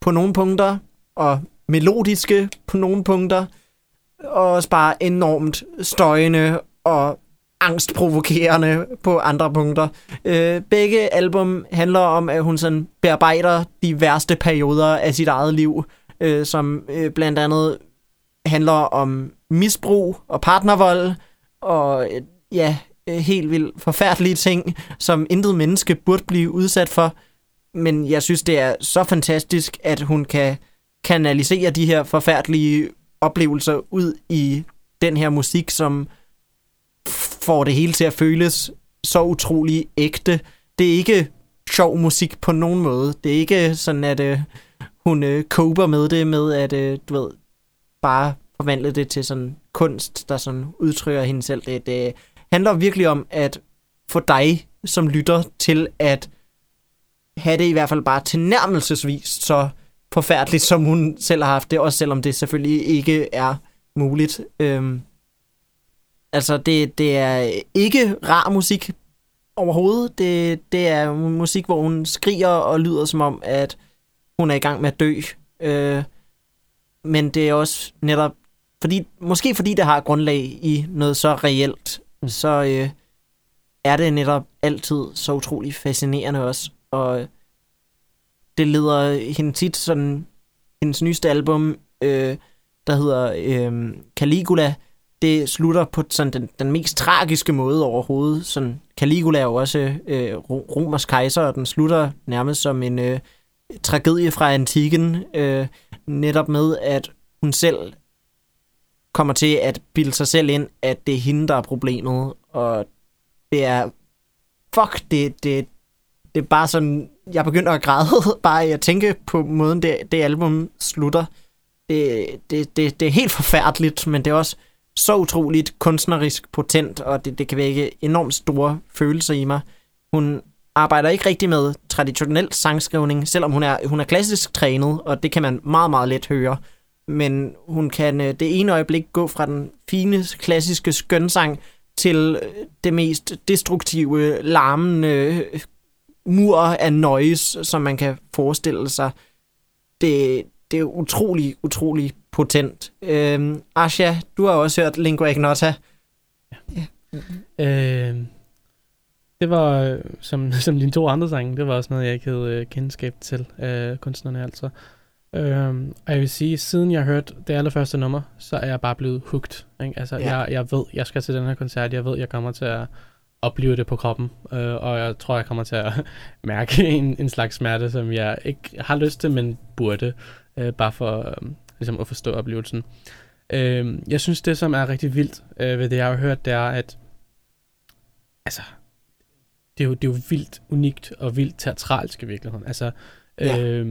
på nogle punkter, og melodiske på nogle punkter, og også bare enormt støjende og angstprovokerende på andre punkter. Øh, begge album handler om, at hun sådan bearbejder de værste perioder af sit eget liv, øh, som øh, blandt andet handler om misbrug og partnervold, og øh, ja, øh, helt vildt forfærdelige ting, som intet menneske burde blive udsat for. Men jeg synes, det er så fantastisk, at hun kan kanalisere de her forfærdelige oplevelser ud i den her musik, som får det hele til at føles så utrolig ægte. Det er ikke sjov musik på nogen måde. Det er ikke sådan, at øh, hun øh, kober med det, med at, øh, du ved, bare forvandle det til sådan kunst, der sådan udtrykker hende selv. Det, det handler virkelig om at få dig som lytter til at have det i hvert fald bare tilnærmelsesvis så forfærdeligt, som hun selv har haft det, også selvom det selvfølgelig ikke er muligt. Øhm, altså, det, det er ikke rar musik overhovedet. Det, det er musik, hvor hun skriger og lyder som om, at hun er i gang med at dø. Øh, men det er også netop, fordi, måske fordi det har grundlag i noget så reelt, mm. så øh, er det netop altid så utrolig fascinerende også. Og det leder hende tit sådan, hendes nyeste album, øh, der hedder øh, Caligula, det slutter på sådan den, den mest tragiske måde overhovedet. Sådan, Caligula er jo også øh, Romers kejser, og den slutter nærmest som en øh, tragedie fra antikken, øh, netop med, at hun selv kommer til at bilde sig selv ind, at det er hende, der er problemet, og det er, fuck, det, det, det er bare sådan, jeg begynder at græde, [laughs] bare at tænke på måden, det, det album slutter. Det, det, det, det er helt forfærdeligt, men det er også så utroligt kunstnerisk potent, og det, det kan vække enormt store følelser i mig. Hun arbejder ikke rigtig med traditionel sangskrivning, selvom hun er, hun er klassisk trænet, og det kan man meget, meget let høre. Men hun kan øh, det ene øjeblik gå fra den fine, klassiske skønsang til øh, det mest destruktive, larmende øh, mur af noise, som man kan forestille sig. Det, det er utrolig, utrolig potent. Øhm, Asha, du har også hørt Lingua Ignota. Ja. Øh, det var, øh, som, som dine to andre sange, det var også noget, jeg ikke havde øh, kendskab til af kunstnerne altså. Øhm, og jeg vil sige, siden jeg hørte det allerførste nummer, så er jeg bare blevet hooked. Ikke? Altså, Ja. ja. jeg, jeg ved, jeg skal til den her koncert. Jeg ved, jeg kommer til at opleve det på kroppen. Øh, og jeg tror, jeg kommer til at [laughs] mærke en, en slags smerte, som jeg ikke har lyst til, men burde. Øh, bare for øh, ligesom at forstå oplevelsen. Øh, jeg synes, det som er rigtig vildt øh, ved det, jeg har hørt, det er, at altså, det er, jo, det er jo vildt unikt og vildt teatralsk i virkeligheden. Altså, Ja. øh,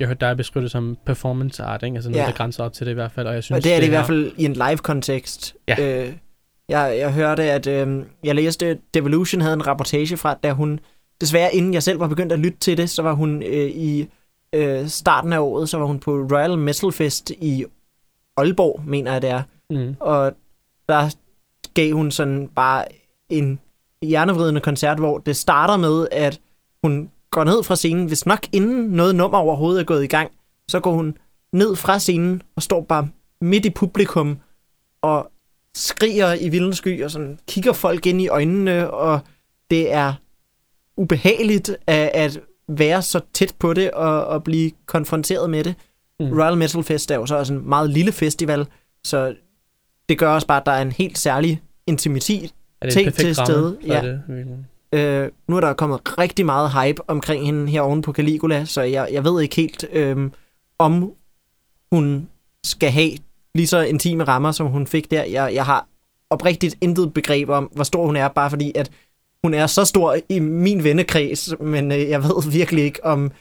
jeg hørte dig beskrive det som performance art, ikke? altså noget, Ja. der grænser op til det i hvert fald. Og, jeg synes, Og det er det i her- hvert fald i en live-kontekst. Ja. Øh, jeg, jeg hørte, at øh, jeg læste, Devolution havde en rapportage fra, da hun, desværre inden jeg selv var begyndt at lytte til det, så var hun øh, i øh, starten af året, så var hun på Royal Metal Fest i Aalborg, mener jeg det er. Mm. Og der gav hun sådan bare en hjernevridende koncert, hvor det starter med, at hun går ned fra scenen, hvis nok inden noget nummer overhovedet er gået i gang, så går hun ned fra scenen og står bare midt i publikum og skriger i vildens sky og sådan kigger folk ind i øjnene, og det er ubehageligt at, at være så tæt på det og, og blive konfronteret med det. Mm. Royal Metal Fest er jo så også en meget lille festival, så det gør også bare, at der er en helt særlig intimitet. Er det til stede? Ja. det? Øh, nu er der kommet rigtig meget hype omkring hende her oven på Caligula, så jeg, jeg ved ikke helt, øh, om hun skal have lige så intime rammer, som hun fik der. Jeg, jeg har oprigtigt intet begreb om, hvor stor hun er, bare fordi, at hun er så stor i min vennekreds, men øh, jeg ved virkelig ikke, om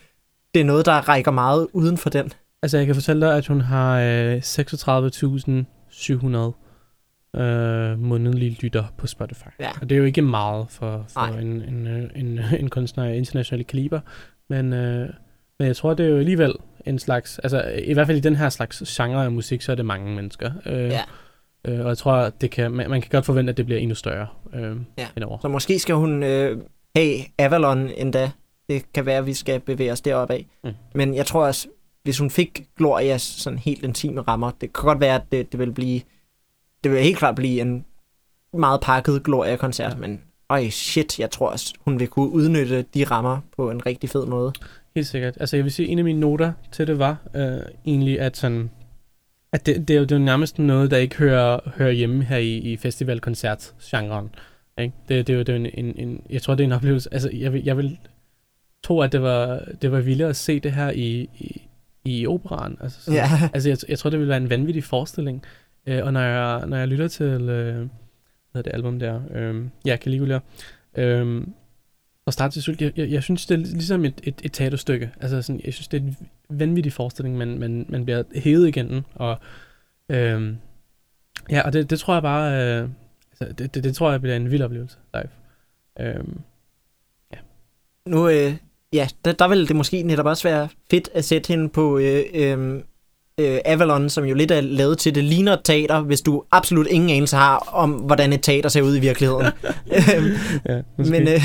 det er noget, der rækker meget uden for den. Altså, jeg kan fortælle dig, at hun har øh, 36.700 øh, månedlige lytter på Spotify. Ja. Og det er jo ikke meget for, for en, en, øh, en, [laughs] en kunstner af international kaliber. Men, øh, men jeg tror, det er jo alligevel en slags... Altså, i hvert fald i den her slags genre af musik, så er det mange mennesker. Øh, Ja. Øh, og jeg tror, det kan, man, man kan godt forvente, at det bliver endnu større øh, Ja. indover. Så måske skal hun øh, have Avalon endda. Det kan være, at vi skal bevæge os deroppe af. Mm. Men jeg tror også, hvis hun fik Glorias sådan helt intime rammer, det kan godt være, at det, det vil blive... Det vil helt klart blive en meget pakket Gloria-koncert. Ja. men øj, shit, jeg tror også, hun vil kunne udnytte de rammer på en rigtig fed måde. Helt sikkert. Altså jeg vil sige, en af mine noter til det var øh, egentlig, at sådan, at det, det, er jo, det er jo nærmest noget, der ikke hører, hører hjemme her i, i festival-koncert-genren. Ikke? Det, det, er jo, det er en, en, en, jeg tror, det er en oplevelse. Altså, jeg vil, jeg vil tro, at det var, det var vildere at se det her i, i, i operaen. Altså, sådan, Ja. [laughs] altså jeg, jeg tror, det ville være en vanvittig forestilling. Øh, og når jeg, når jeg lytter til øh, hvad det album der, øh, ja, Caligula, øh, fra start til slut, jeg, jeg, jeg synes, det er ligesom et, et, et teaterstykke. Altså sådan, jeg synes, det er en vanvittig forestilling, man, man, man bliver hævet igen. Og, øh, ja, og det, det tror jeg bare, øh, altså, det, det, det tror jeg bliver en vild oplevelse live. Øh, Nu, øh, ja, der, der vil det måske netop også være fedt at sætte hende på øh, øh, øh, Avalon, som jo lidt er lavet til det ligner et teater, hvis du absolut ingen anelse har om, hvordan et teater ser ud i virkeligheden. Øhm, [laughs] ja, måske. Men øh,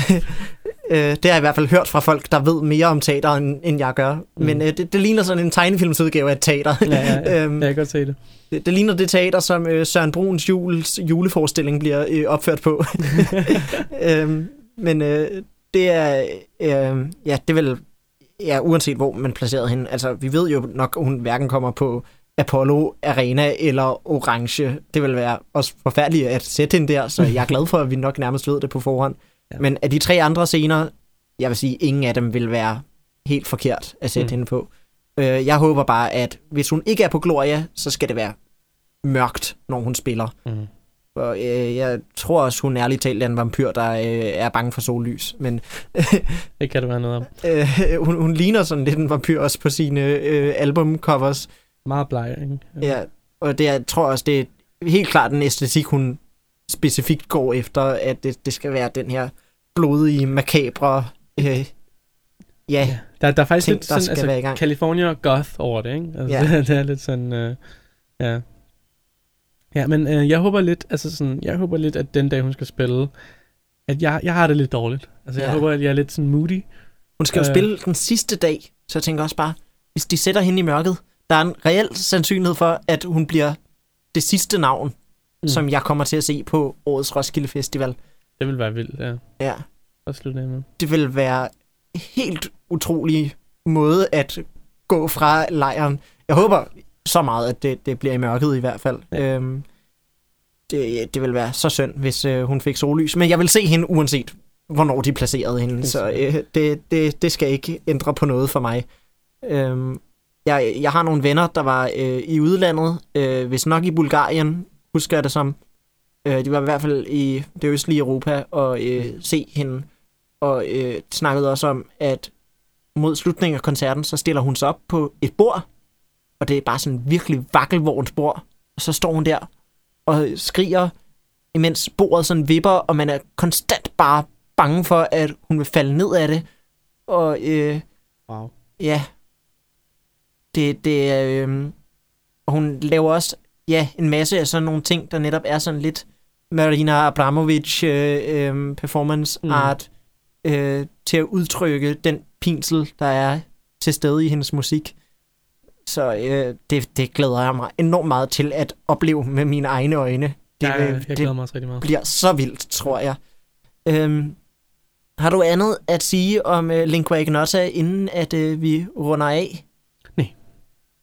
øh, det har jeg i hvert fald hørt fra folk, der ved mere om teater, end, end jeg gør. Mm. Men øh, det, det ligner sådan en tegnefilmsudgave af et teater. ja, ja, ja. [laughs] Øhm, jeg kan godt se det. det, det ligner det teater, som øh, Søren Bruns jules, juleforestilling bliver øh, opført på. [laughs] øhm, men øh, det er, øh, ja, det vil, ja, uanset hvor man placerer hende. Altså, vi ved jo nok, at hun hverken kommer på Apollo Arena eller Orange. Det vil være også forfærdeligt at sætte hende der, så jeg er glad for, at vi nok nærmest ved det på forhånd. Ja. Ja. Men af de tre andre scener, jeg vil sige, ingen af dem vil være helt forkert at sætte mm. Hende på. Øh, jeg håber bare, at hvis hun ikke er på Gloria, så skal det være mørkt, når hun spiller. Mm. Og øh, jeg tror også, hun ærligt talt er en vampyr, der øh, er bange for sollys. Men [laughs] Det kan det være noget om. øh, hun, hun ligner sådan lidt en vampyr også på sine øh, albumcovers. Meget bleg, ikke? Ja, og det jeg tror også, det er helt klart den æstetik, hun specifikt går efter, at det, det skal være den her blodige, makabre... Øh, ja, Ja, der, der er faktisk ting, lidt sådan, skal altså, være i gang. California goth over det, ikke? Altså, Ja. [laughs] det er lidt sådan, øh, ja. Ja, men øh, jeg håber lidt, altså sådan, jeg håber lidt, at den dag hun skal spille, at jeg, jeg har det lidt dårligt. Altså, jeg Ja. håber, at jeg er lidt sådan moody. Hun skal jo Øh. spille den sidste dag, så jeg tænker også bare, hvis de sætter hende i mørket, der er en reel sandsynlighed for, at hun bliver det sidste navn, mm. Som jeg kommer til at se på årets Roskilde Festival. Det vil være vildt, ja. Ja, Og slutte af med. det vil være helt utrolig måde at gå fra lejren. Jeg håber så meget, at det, det bliver i mørket i hvert fald. Ja. Øhm, det, det vil være så synd, hvis øh, hun fik sollys. Men jeg vil se hende uanset, hvornår de placerede hende. Så øh, det, det, det skal ikke ændre på noget for mig. Øhm, jeg, jeg har nogle venner, der var øh, i udlandet, øh, hvis nok i Bulgarien, husker jeg det som. Øh, de var i hvert fald i det østlige Europa og øh, se hende. Og øh, snakkede også om, at mod slutningen af koncerten, så stiller hun sig op på et bord, og det er bare sådan virkelig vakkelvogns bord. Og så står hun der og skriger, imens bordet sådan vipper, og man er konstant bare bange for, at hun vil falde ned af det. Og øh, Wow. ja, det, det er, øh, hun laver også ja, en masse af sådan nogle ting, der netop er sådan lidt Marina Abramovic øh, øh, performance Mm. art øh, til at udtrykke den pinsel, der er til stede i hendes musik. Så øh, det, det glæder jeg mig enormt meget til at opleve med mine egne øjne. Det, ja, vil- jeg det glæder mig også rigtig meget. bliver så vildt, tror jeg. Øhm, har du andet at sige om uh, Lingua Ignota, inden at uh, vi runder af? Nej.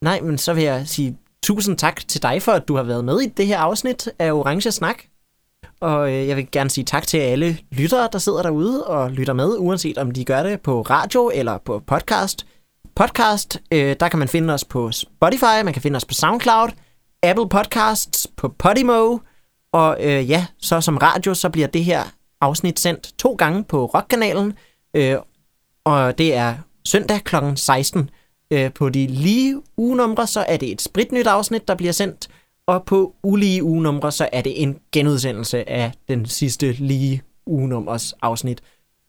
Nej, men så vil jeg sige tusind tak til dig for, at du har været med i det her afsnit af Orange Snak. Og øh, jeg vil gerne sige tak til alle lyttere, der sidder derude og lytter med, uanset om de gør det på radio eller på podcast. Podcast, øh, der kan man finde os på Spotify, man kan finde os på SoundCloud, Apple Podcasts, på Podimo, og øh, ja, så som radio, så bliver det her afsnit sendt to gange på Rockkanalen, øh, og det er søndag kl. 16. Øh, på de lige ugenumre, så er det et spritnyt afsnit, der bliver sendt, og på ulige ugenumre, så er det en genudsendelse af den sidste lige ugenummers afsnit.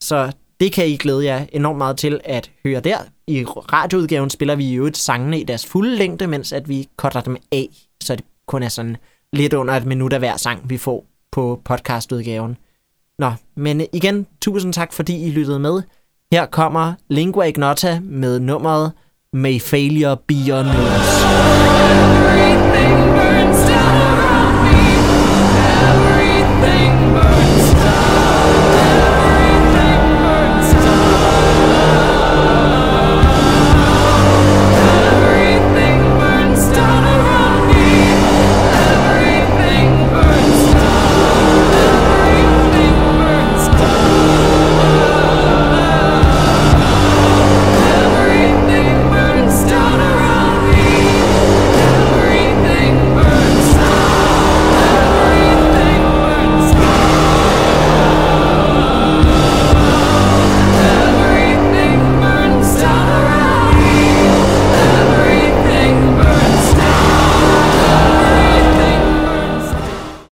Så det kan I glæde jer enormt meget til at høre der. I radioudgaven spiller vi jo et sangene i deres fulde længde, mens at vi cutter dem af, så det kun er sådan lidt under et minut af hver sang, vi får på podcastudgaven. Nå, men igen, tusind tak, fordi I lyttede med. Her kommer Lingua Ignota med nummeret May failure be your news.